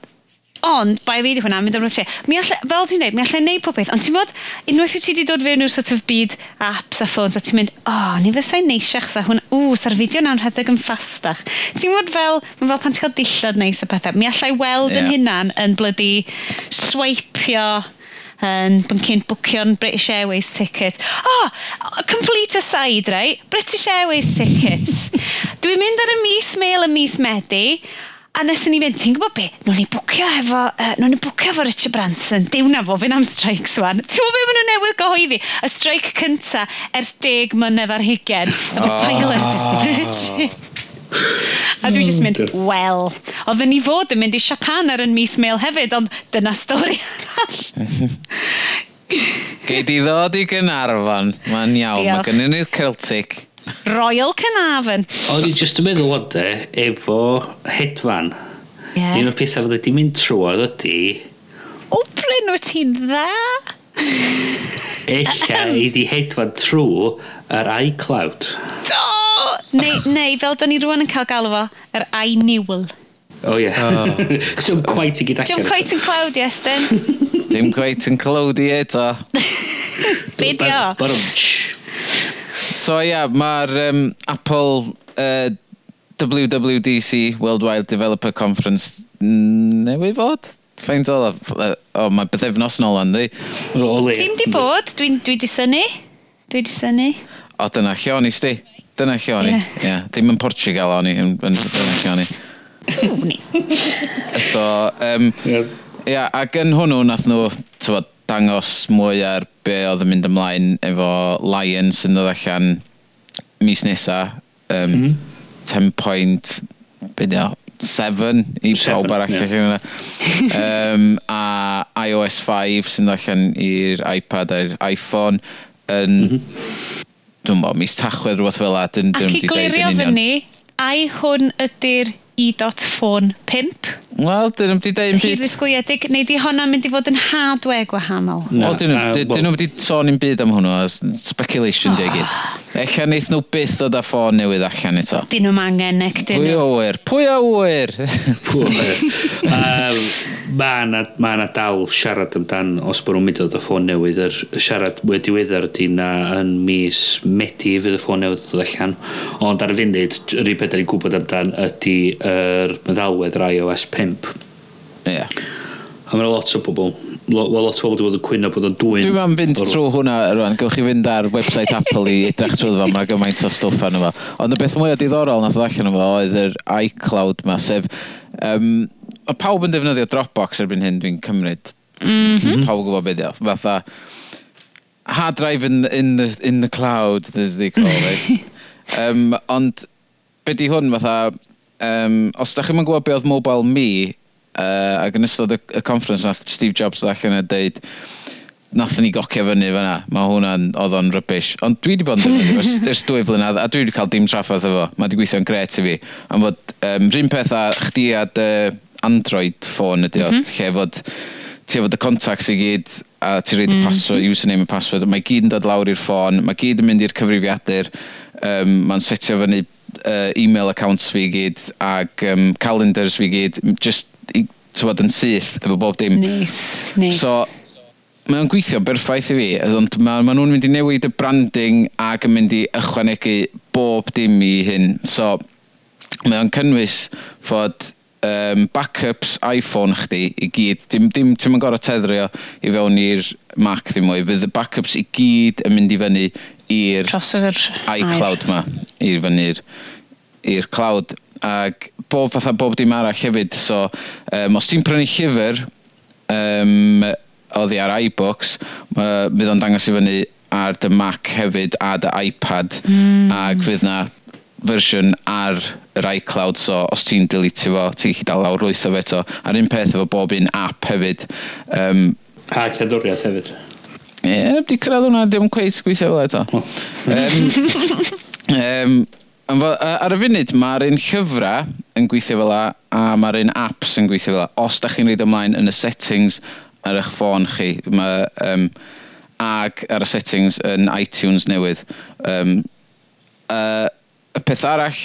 Ond, bai fi di hwnna, mynd am roedd Mi alla, fel ti'n neud, mi allai neud popeth. Ond ti'n bod, unwaith wyt ti wedi dod fewn i'r sort of byd apps a ffôns, a ti'n mynd, o, oh, ni fysau neisiach sa hwnna. Ww, sa'r fideo na'n rhedeg yn ffastach. Ti'n bod fel, mae'n fel pan ti'n cael dillad neis a pethau. Mi allai weld yeah. yn hynna'n yn blydi swipeio yn um, cyn bwcio'n British Airways ticket. Oh, complete aside, right? British Airways tickets. Dwi'n mynd ar y mis mail y mis Medi, A nes ni fynd, ti'n gwybod be? Nw'n ni bwcio efo, uh, nw'n ni bwcio efo Richard Branson. Dyw na fo, fi'n am streics wan. Ti'n gwybod be maen nhw newydd gyhoeddi? Y streic cynta ers deg mlynedd ar hugen. Efo oh. pilot. a dwi jyst mynd, hmm. wel. Oedden ni fod yn mynd i Japan ar yn mis mail hefyd, ond dyna stori arall. Gei di ddod i Gynarfon, mae'n iawn. Mae gennyn ni'r Celtic Royal Cynafon. Oedd i just yn meddwl o'n de, efo hedfan. Yeah. Un o'r pethau fydde di mynd trwodd ydy... O, Bryn, wyt ti'n dda? Ella i di hedfan trw yr iCloud. Do! Neu, neu fel da ni rwan yn cael galw fo, yr iNewel. O ie. Yeah. Oh. quite i gyd allan. Dwi'n quite yn clywed yes, then. Dim quite yn clywed i eto. Be di o? So ie, yeah, mae'r um, Apple uh, WWDC Worldwide Developer Conference newydd fod? Faint o, o, mae mae bythefnos yn ôl andi. Ti'n di bod? Dwi, dwi di syni? Dwi di syni? O, dyna lle o'n i sti. Dyna lle o'n i. Yeah. Yeah. Dim yn Portugal o'n i, dyna lle o'n i. so, um, yeah. yeah, ac yn hwnnw nath nhw, tywod, dangos mwy ar be oedd yn mynd ymlaen efo Lion sy'n dod allan mis nesa um, mm -hmm. 10 point bydeo, 7 i pawb arall yeah. hwnna. um, a iOS 5 sy'n dod allan i'r iPad a'r iPhone yn mm -hmm. dwi'n bod mis tachwedd rhywbeth fel la dyn, Ac i glirio fyny ai hwn ydy'r i.phone e 5 Wel, dyn nhw wedi dweud... Byd... Hiddysgwyedig, neu di honna mynd i fod yn hardware gwahanol? No, o, dyn nhw wedi sôn i'n byd am hwnnw, speculation oh. digid. Eich neith nhw byth dod â ffôn newydd allan eto. Dyn nhw'n angen nec, dyn Pwy nhw. awyr? Pwy awyr? Pwy um, Mae na, ma na dal siarad amdan os bod nhw'n mynd i ddod â ffôn newydd. Yr siarad mwy diweddar ydy na yn mis Medi fydd y ffôn newydd ddod allan. Ond ar y funud, yr un peth ni'n gwybod amdan ydy yr meddalwedd yr iOS 5. Ie. Yeah. A mae lot o bobl lo, lot o bobl wedi bod yn cwyno bod o'n dwy'n... Dwi'n ma'n fynd trwy hwnna rwan, gewch chi fynd ar website Apple i edrych trwy fo, mae gymaint o stwff arno fo. Ond y beth mwyaf diddorol nath o allan o fo oedd yr iCloud ma, sef... Um, o pawb yn defnyddio Dropbox erbyn hyn, dwi'n cymryd. Mm -hmm. Pawb yn gwybod beth yw. Fatha, hard drive in, in, the, in the cloud, as they call it. um, ond, be di hwn, fatha, um, os da chi'n gwybod beth oedd mobile me, Uh, ac yn ystod y, y conference nath Steve Jobs allan a deud nathon ni gocio fyny fyna, mae hwnna'n, oedd o'n rybys. Ond dwi wedi bod yn defnyddio ers dwy flynedd, a dwi wedi cael dim traffaeth efo, mae wedi gweithio'n gret i fi. Am fod, um, rhywun peth a chdi a dy Android ffôn ydi o, mm -hmm. lle fod ti efo dy contacts i gyd, a ti reid mm. password, username a password, mae gyd yn dod lawr i'r ffôn, mae gyd yn mynd i'r cyfrifiadur, um, mae'n setio fyny uh, e-mail accounts fi gyd, ac um, calendars fi gyd, just tywod, yn syth efo bob dim. Nice, nice. So, mae o'n gweithio berffaith i fi, ond mae ma nhw'n mynd i newid y branding ac yn mynd i ychwanegu bob dim i hyn. So, mae o'n cynnwys fod um, backups iPhone chdi i gyd. Dim, dim ti'n gorau teddrio i fewn i'r Mac ddim mwy. Fydd y backups i gyd yn mynd i fyny i'r iCloud ma. i'r fyny'r i'r cloud ac bob fatha bob dim arall hefyd. So, um, os ti'n prynu llyfr, um, oddi ar iBooks, uh, fydd o'n dangos i fyny ar dy Mac hefyd a dy iPad, mm. ac fydd na fersiwn ar yr iCloud, so os ti'n delitio fo, ti'n gallu dal lawr lwyth o fe to. A'r un peth efo bob un app hefyd. Um, a cedwriaeth hefyd. Ie, yeah, di cyrraedd hwnna, dim cweith gweithio fel eto. Oh. um, um, Yn fo, ar y funud, mae'r un llyfrau yn gweithio fel la, a mae'r un apps yn gweithio fel la. Os da chi'n rhaid ymlaen yn y settings ar eich ffôn chi, mae, um, ag ar y settings yn iTunes newydd. Um, uh, y peth arall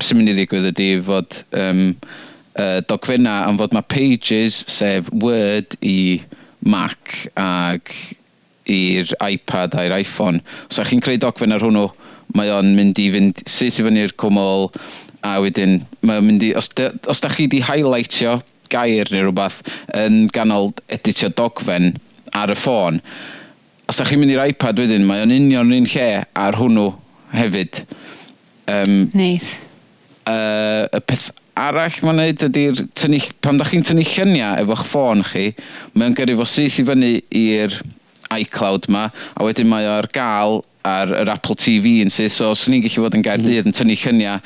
sy'n mynd i ddigwydd ydy fod um, uh, dogfenna am fod mae Pages, sef Word i Mac ag i'r iPad a'r iPhone. Os so, chi'n creu dogfen ar hwnnw, mae o'n mynd i fynd syth i fyny'r cwmol a wedyn, mae o'n mynd i, os, de, os da chi di highlightio gair neu rhywbeth yn ganol editio dogfen ar y ffôn, os da chi'n mynd i'r iPad wedyn, mae o'n union yn un lle ar hwnnw hefyd. Um, nice. Uh, y peth arall mae'n neud ydy'r tynnu, pam da chi'n tynnu lluniau efo'ch ffôn chi, mae'n gyrru fo syth i fyny i'r iCloud ma, a wedyn mae o ar gael ar yr Apple TV yn syth. So, swn i'n gallu fod yn Gaerdydd mm yn tynnu lluniau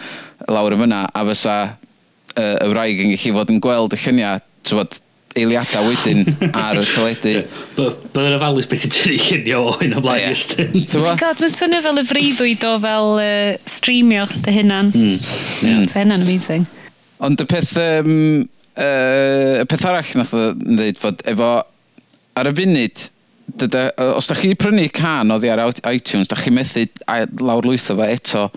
lawr y fyna, a fysa uh, y wraig yn gallu fod yn gweld y lluniau, tywod, eiliadau wedyn ar y teledu. Bydd yn ofalus beth ti'n tynnu llunio o hyn o blaen. Oh my god, mae'n swnio fel y freuddwyd o fel uh, streamio dy hunan. Hmm. Mm. Yeah. Mm. hynna'n amazing. Ond y peth, um, uh, y peth arall nath o'n dweud fod efo ar y funud dyde, os da chi prynu can oddi ar iTunes, da chi methu lawrlwytho fo eto.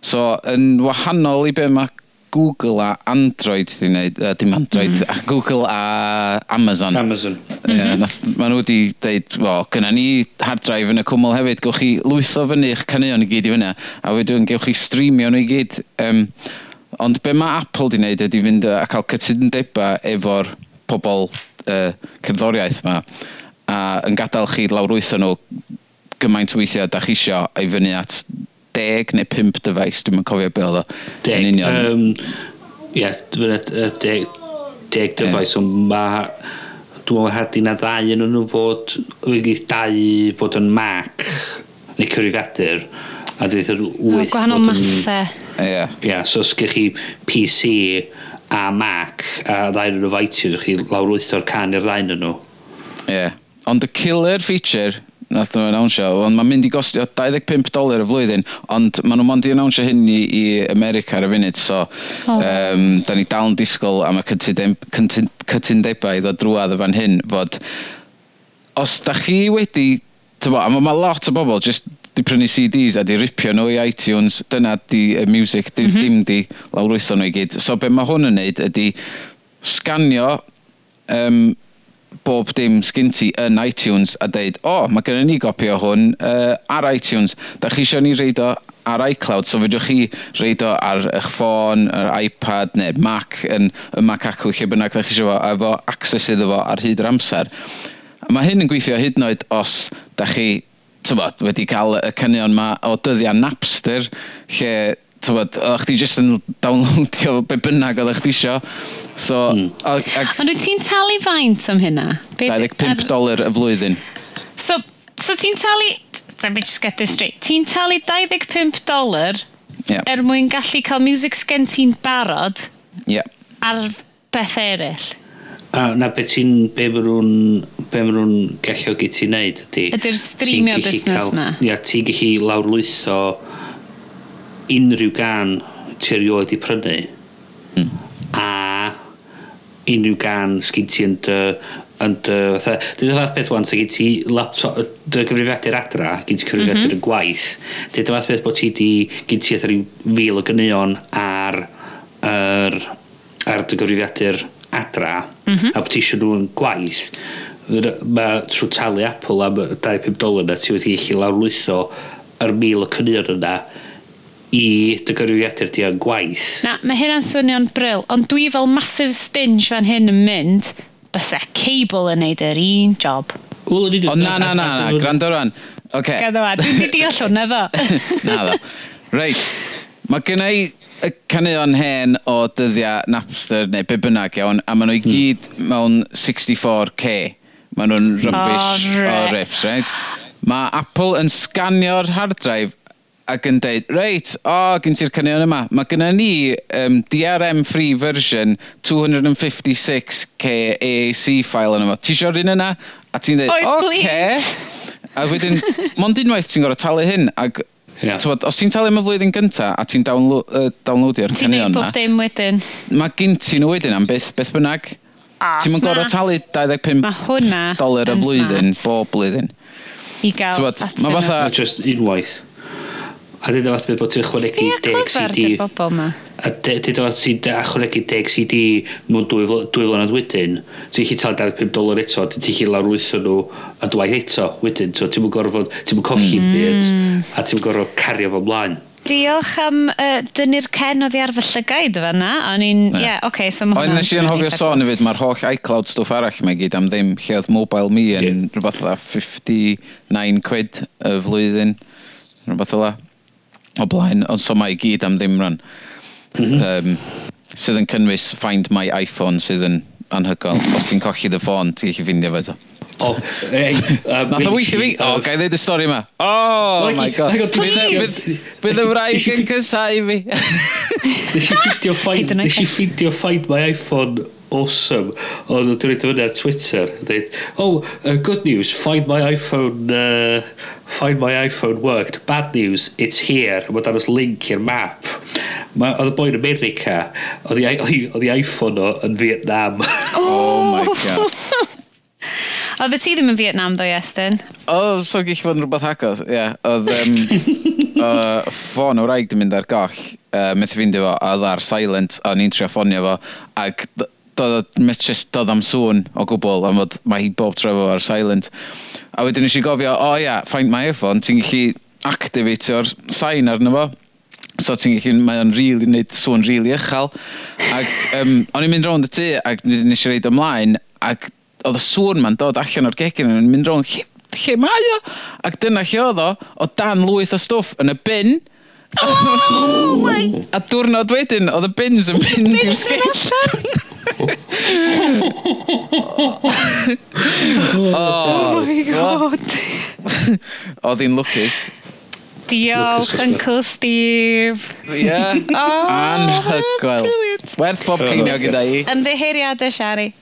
So, yn wahanol i be mae Google a Android di wneud, uh, dim Android, mm. a Google a Amazon. Amazon. Mm -hmm. yeah, nhw wedi dweud, wel, gyna ni hard drive yn y cwmwl hefyd, gewch chi lwytho fyny eich caneuon i gyd i fyny, a wedyn gewch chi streamio nhw i gyd. Um, ond be mae Apple di wneud ydy fynd a cael cytundeba efo'r pobl uh, cerddoriaeth yma a yn gadael chi lawrwytho nhw gymaint o weithiau da chi isio ei fyny at 10 neu 5 dyfais, dwi'n cofio be oedd o. 10, um, ie, yeah, dwi'n 10, 10 dyfais, ond mae dwi'n meddwl had na ddau yn nhw fod wedi dau fod yn mac neu cyfrifiadur a dwi'n meddwl wyth gwahanol yn... mathau ie ia so os gych chi PC a Mac a ddau yn nhw faitio chi lawr wyth o'r can i'r ddau yn nhw ie yeah. Ond y killer feature nath nhw announsio, ond mae'n mynd i gostio 25 dolar y flwyddyn, ond maen nhw mond i announsio hyn i, i America ar y funud, so oh. um, da ni dal yn disgwyl am y cytundebau i ddod drwad y fan hyn, fod os da chi wedi, tybo, a mae ma lot o bobl just di prynu CDs a di ripio nhw i iTunes, dyna di y music, di, mm -hmm. dim di lawrwytho nhw i gyd. So be mae hwn yn neud ydy sganio um, bob dim sgyn ti yn iTunes a deud, o, oh, mae gennym ni gopi o hwn uh, ar iTunes. Da chi eisiau ni reid o ar iCloud, so fydwch chi reid o ar eich ffôn, yr iPad neu Mac yn y Mac acw lle bynnag da chi eisiau fo, efo access iddo fo ar hyd yr amser. Mae hyn yn gweithio hyd yn oed os da chi tybod, wedi cael y caneuon yma o dyddiau Napster, lle tywod, o'ch chdi jyst yn downloadio be bynnag o'ch chdi isio. So, mm. ag, ag, Ond wyt ti'n talu faint am hynna? Be 25 dolar y flwyddyn. So, so ti'n talu... Let me just get this straight. Ti'n talu 25 dolar yeah. er mwyn gallu cael music sgen ti'n barod yeah. ar beth eraill. A na beth ti'n... Be mae nhw'n be maen nhw'n galluogi ti wneud ydy... Ydy'r streamio busnes cael, ma. Ia, ti'n gallu lawrlwytho... So unrhyw gan ti erioed i prynu mm. a unrhyw gan sgyn ti yn dy yn dy fatha dwi'n fath beth wan sgyn ti laptop dy gyfrifiadur adra gyn ti cyfrifiadur mm -hmm. yn gwaith dwi'n fath beth bod ti di gyn ti eitha rhyw fil o gynnion ar yr ar dy gyfrifiadur adra mm -hmm. a bod ti eisiau nhw yn gwaith mae trwy talu Apple am 25 dolar na ti wedi gallu lawrlwytho yr mil o cynnion yna i dy gyrwyddiadur di yn gwaith. Na, mae hynna'n swnio'n bryl, ond dwi fel massive stinge fan hyn yn mynd, bysa cable yn neud yr un job. O, na, na, na, na, gwrando rhan. Okay. Gadda fa, dwi'n di deall hwnna fo. na fo. Reit, mae gynna i y caneuon hen o dyddiau Napster neu be bynnag iawn, a maen nhw i hmm. gyd mewn 64k. Maen nhw'n rubbish oh, right. o rips, right? Mae Apple yn sganio'r hard drive ac yn deud, reit, o, oh, gen ti'r cynnion yma. Mae gyda ni um, DRM free version 256k AAC file yn yma. Ti eisiau'r un yna? A ti'n dweud, oce. Okay. A wedyn, mond unwaith ti'n gorau talu hyn. Ac, yeah. tywod, os ti'n talu am y flwyddyn gynta a ti'n downlo uh, downloadio'r cynnion yna... Ti'n neud bob dim wedyn. Mae gyn ti nhw wedyn am beth, beth bynnag. Oh, ti'n mynd gorau talu 25 dolar y flwyddyn, bob blwyddyn. I gael. Mae fatha... Just unwaith. A dyn o fath bod ti'n ychwanegu 10 CD. Ti'n bobl ma. A dyn o fath ti'n chwanegu 10 CD mewn dwy, dwy flynedd wedyn. Ti'n chi tal 25 dolar eto, ti'n chi lawr wytho nhw a dwaith eto wedyn. So ti'n gorfod, ti'n colli mm. byd a ti'n gorfod cario fo mlaen. Diolch am uh, dynnu'r cen oedd i ar fy llygaid o fanna. O'n i'n, ie, yeah, oce, okay, so mae hwnna'n... Nes i yn hofio sôn hefyd, mae'r holl iCloud stwff arall mae gyd am ddim, lle oedd Mobile Me yn yeah. rhywbeth o 59 quid y flwyddyn, rhywbeth o o blaen, ond so mae i gyd am ddim rhan. Um, sydd yn cynnwys Find My iPhone sydd yn anhygol. Os ti'n colli dy ffôn, ti'n gallu ffindio fe to. O, ei. Nath o weithio fi. O, gai ddeud y stori yma. Oh, my god. Bydd y wraig yn cysau fi. Nes i ffidio Find My iPhone awesome. Ond dwi'n dweud fyny ar Twitter. Dweud, oh, uh, good news, find my iPhone... Uh, find my iPhone worked. Bad news, it's here. a Mae danos link i'r map. Oedd y boi'n America, oedd i iPhone o yn Vietnam. Oh, oh my god. Oedd ti ddim yn Vietnam ddo, Iestyn? O, so gych fod yn rhywbeth agos, ie. Yeah. Oedd um, uh, ffôn o wraig yn mynd ar goll, uh, methu fynd efo, a oedd ar silent, a o'n i'n trio ffonio fo, ac doedd, just dod am sŵn o gwbl am fod mae hi bob trefo ar silent. A wedyn eisiau gofio, o oh, ia, yeah, find my iPhone, ti'n gallu activatio'r sain arno fo. So ti'n gallu, mae o'n rili, really, neud sŵn rili really uchel. Ac um, o'n i'n mynd rownd y tŷ ac nes i reid ymlaen ac oedd y sŵn ma'n dod allan o'r gegin yn mynd rownd, lle, lle mae o? Ac dyna lle oedd o, o dan lwyth o stwff yn y bin. Oh, my. a diwrnod wedyn, oedd y bins yn mynd i'r Bins yn sgell. Oh, oh, my god. Oedd hi'n lwcus. Diolch, Uncle Steve. Ie. Oh, Anhygoel. brilliant. Werth bob ceinio gyda i. Ymddeheiriadau, Shari.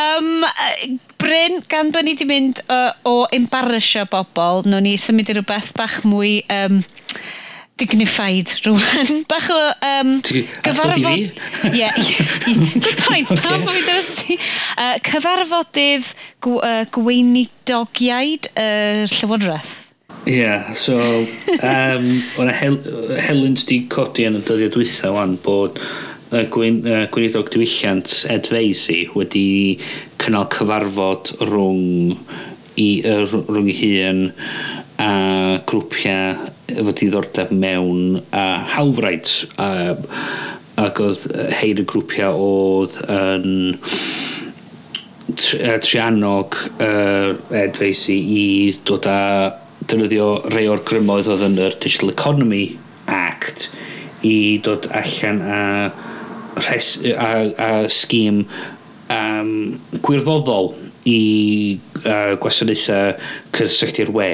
um, yy, Bryn, gan bod ni wedi mynd uh, o embarrassio bobl, nawn ni symud i rhywbeth bach mwy um, dignified rwan. Bach o um, gyfarfod... yeah, good point. Pam bod fi dyna ti? Uh, cyfarfodydd gw uh, gweinidogiaid y uh, llywodraeth. Ie, yeah, so um, o'na Hel Helen sti codi yn y dyddiau dwytha wan bod uh, gwyn, uh, gweinidog diwylliant Ed Feisi wedi cynnal cyfarfod rhwng i, uh, rhwng ei hun a grwpiau efo diddordeb mewn a hawfraint a, ac oedd heir y grwpiau oedd yn triannog uh, edfeisi i dod a defnyddio rei o'r grymoedd oedd yn yr Digital Economy Act i dod allan a, res, a, a sgîm um, gwirfoddol i uh, gwasanaethau cysylltu'r we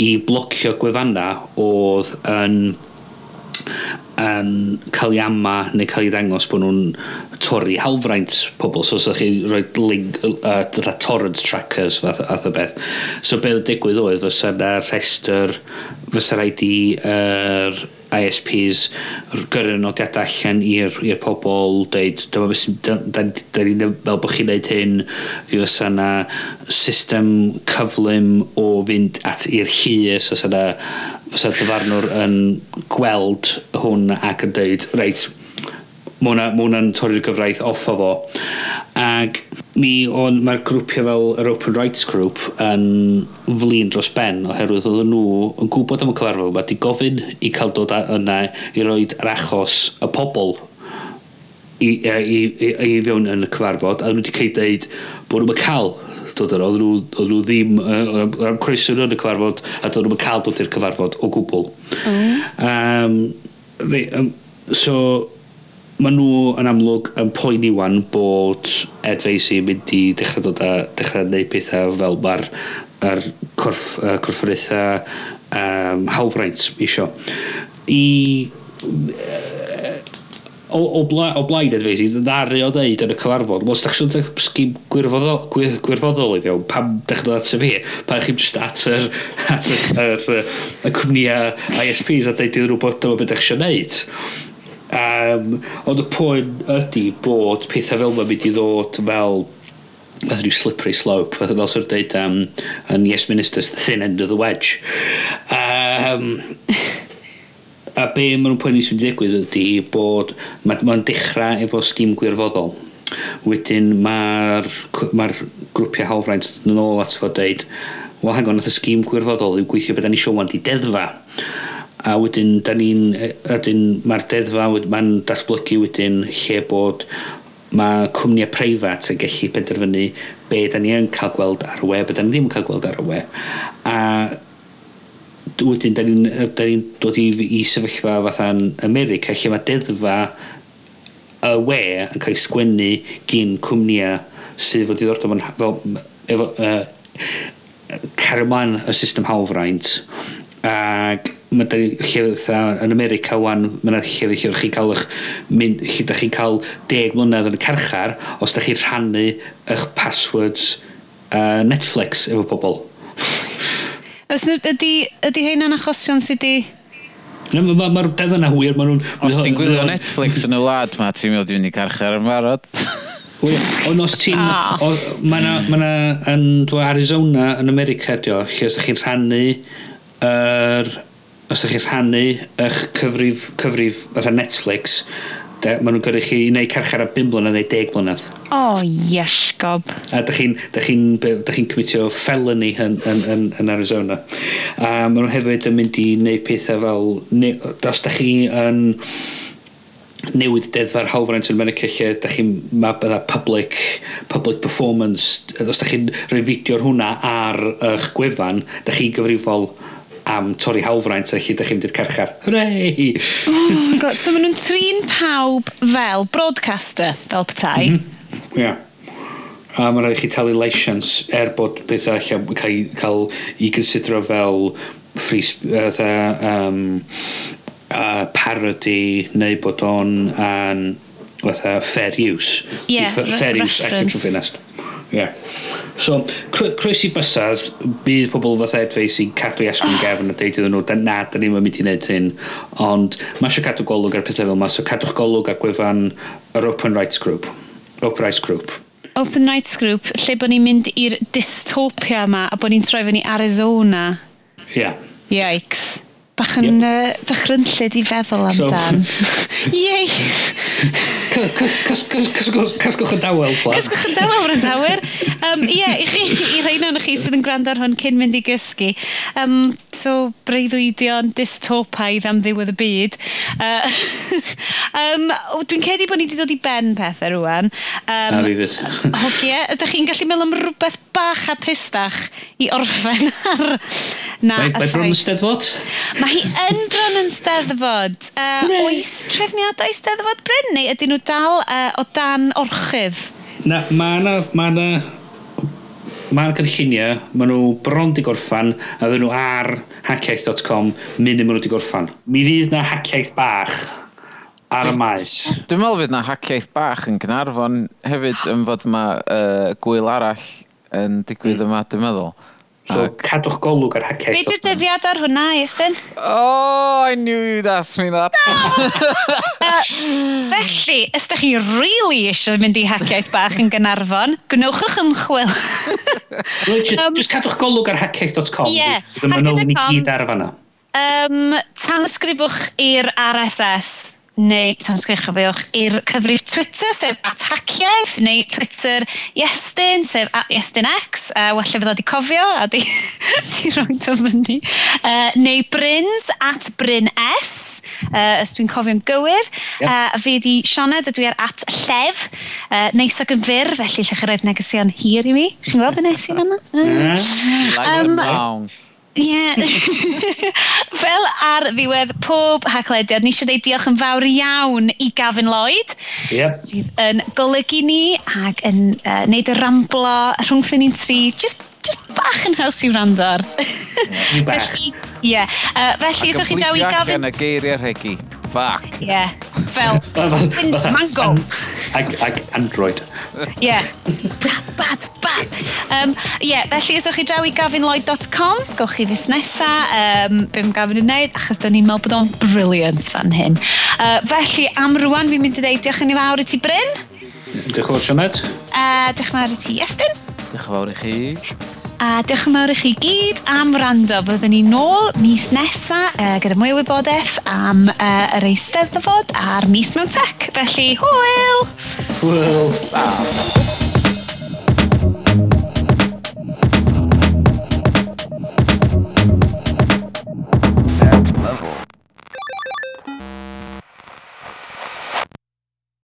i blocio gwefanna oedd yn yn cael ei ama neu cael ei ddangos bod nhw'n torri halfraint pobl. So, os ydych chi roi link, uh, torrent trackers fath, fath o beth. So, beth oedd digwydd oedd, fysa yna rhestr, fysa rhaid i er, ISPs gyrru nodiadau allan i'r pobl dweud dyma beth sy'n da ni'n fel bod chi'n neud hyn fi fysa yna system cyflym o fynd at i'r llys os yna fysa dyfarnwr yn gweld hwn ac yn dweud reit mae hwnna'n torri'r gyfraith off o fo. Ag mi o'n, mae'r grwpiau fel yr Open Rights Group yn flin dros ben oherwydd oedden nhw yn gwybod am y cyfarfod yma, di gofyn i cael dod yna i roed yr achos y pobl i, i, i, i i fewn yn y cyfarfod, a nhw wedi cael deud bod nhw'n cael dod yna, oedd nhw oedd nhw ddim uh, am croeso yn y cyfarfod a dod nhw'n cael dod i'r cyfarfod o gwbl. Mm. Um, re, um, so Mae nhw yn amlwg yn poeni wan bod Ed Feisi yn mynd i dechrau dod a dechrau neud pethau fel mae'r ar corff, uh, corfforaethau um, hawfraint isio. I... O, o, bla, o blaid Ed Feisi, ddari o ddeud yn y cyfarfod, os ddech chi'n sgim gwirfoddol, gwir, gwirfoddol i fewn, pam ddech chi'n dod at y fi, pam chi'n just at yr, at yr, yr, yr, y cwmnïau ISPs a deud iddyn nhw bod dyma beth ddech chi'n neud. Um, ond y pwynt ydy bod pethau fel yma mynd i ddod fel fath rhyw slippery slope, fath fel sy'n dweud um, yn Yes Minister's the thin end of the wedge. Um, a be maen nhw'n poeni sy'n digwydd ydy bod mae'n ma dechrau efo sgim gwirfoddol. Wedyn mae'r ma grwpiau hawfraint yn ôl at fod dweud, wel hang on, nath y sgim gwirfoddol yw gweithio beth da ni wan di deddfa a wedyn da ni'n wedyn mae'r deddfa mae'n datblygu wedyn lle bod mae cwmnïau preifat yn gallu penderfynu be da ni yn cael gweld ar y we, be da ni ddim yn cael gweld ar y we. A wedyn, da ni'n ni dod i, i sefyllfa fatha'n America, lle mae deddfa y we yn cael ei sgwennu gyn cwmnïau sydd fod i ddod fel, efo, uh, cario y system hawfraint Ac mae da ni llefydd yn America wan, mae yna llefydd lle chi'n cael eich mynd, lle da chi'n cael deg mlynedd yn y carchar os da chi'n rhannu eich passwords uh, Netflix efo pobl. Os ydy, ydy hynna'n achosion sydd wedi... Mae'r ma, ma, ma dedd yna wir. Ma os ti'n gwylio Netflix yn y wlad ma, ti'n mynd i fynd i carchar yn barod. Ond os ti'n... Ah. Mae yna yn Arizona yn America, dio, lle os ydych chi'n rhannu er, os ydych chi'n rhannu eich cyfrif, cyfrif fatha Netflix, de, maen nhw'n gyrru chi neu carchar a 5 blynedd neu 10 blynedd. O, oh, iesgob. A dych chi'n chi, chi cymitio felony yn, yn, yn, yn Arizona. A maen nhw hefyd yn mynd i wneud pethau fel... Ne, os da chi yn newid deddfa'r hawfraint yn America lle da chi'n ma bydda public, public performance os da chi'n rhoi fideo'r hwnna ar eich gwefan da chi'n gyfrifol am torri hawfraint a chi ddech chi'n mynd i'r carchar. Hwrei! oh, God. so maen nhw'n trin pawb fel broadcaster, fel petai. Mm -hmm. Yeah. A mae'n rhaid i chi talu leisans er bod pethau allan cael, cael i gysidro fel free, uh, um, uh, parody neu bod o'n an, fatha fair use. Yeah, fair use allan trwy ffenest. Yeah. So, croes i bysas, bydd pobl fath edfau sy'n cadw i asgwm gefn a deud iddyn nhw, da na, da ni'n mynd i wneud hyn, ond mae eisiau cadw golwg ar pethau fel yma, so cadwch golwg ar gwefan yr Open Rights Group. Open Rights Group. Open Rights Group, lle bod ni'n mynd i'r dystopia yma a bod ni'n troi fyny Arizona. Ie. Yeah. Yikes. Bach yn yep. uh, ddychrynllid i feddwl amdan. So, Yay! Cysgwch y dawel, plan. Cysgwch yn dawel, wrandawyr. Um, Ie, i chi, i rhain o'n chi sydd yn gwrando ar hwn cyn mynd i gysgu. Um, so, breuddwydion dystopaidd am ddiwedd y byd. Uh, um, Dwi'n cedi bod ni wedi dod i ben pethau rwan. Um, A fi fydd. Hogie, ydych chi'n gallu meddwl am rhywbeth bach a pistach i orffen ar na Mae, mae Bron yn steddfod? Mae hi yn Bron yn steddfod. Uh, oes trefniadau steddfod Bryn neu ydyn nhw dal uh, o dan orchydd? Na, mae yna... Mae yna Mae'r gynlluniau, maen nhw bron di gorffan, a ddyn nhw ar hackiaeth.com, munud maen nhw di gorffan. Mi fydd na hackiaeth bach ar y maes. Dwi'n meddwl fydd na hackiaeth bach yn Gynarfon hefyd yn fod mae uh, gwyl arall yn digwydd mm. yma, dwi'n meddwl. So, Ac... cadwch golwg ar haciau. Be di'r dyddiad ar hwnna, Iestyn? Oh, I knew you'd ask me that. No! uh, felly, ysdych chi really eisiau mynd i haciaeth bach yn Gynarfon, gwnewch eich ymchwil. um, just cadwch golwg ar haciaeth.com. Ie. Yeah, Dyma nhw'n i gyd ar fanna. Um, tanysgrifwch i'r RSS neu tanysgrichofiwch i'r cyfrif Twitter, sef at haciaeth, neu Twitter Iestyn, sef at Iestyn X, a uh, wella fydda di cofio, a di, di roi to fyny. Uh, neu Bryns, at Bryn S, uh, os dwi'n cofio'n gywir. Yep. Uh, fi di Sioned, dwi ar at Llef, uh, neis ag yn fyr, felly lle chi roed negesion hir i mi. Chi'n gweld beth nes i'n yna? Mm. Mm. Um, Ie. Yeah. Fel ar ddiwedd pob haglediad, ni eisiau dweud diolch yn fawr iawn i Gavin Lloyd, yep. sydd yn golygu ni ac yn uh, neud y ramblo rhwngthyn ni'n tri, just, just bach yn haws i wrando ar. Felly, ie. Uh, felly, yswch chi draw i Gavin... Ac yn y geiriau regi fuck. Ie, yeah. fel mango. Ag, ag android. Ie, yeah. bad, bad, bad. Um, yeah, felly yswch chi draw i gafinloyd.com, gowch chi fus nesa, um, bym gafin yn neud, achos da ni'n meddwl bod o'n brilliant fan hyn. Uh, felly, am rwan, fi'n mynd i ddeud diolch yn i fawr i ti, Bryn. Diolch yn fawr, Sionet. Uh, diolch yn fawr i ti, Estyn. Diolch yn fawr i chi. A diolch yn fawr i chi gyd am rando. Byddwn ni nôl mis nesa uh, gyda mwy o wybodaeth am uh, yr eisteddfod a'r mis mewn tech. Felly, hwyl! Hwyl! Ah.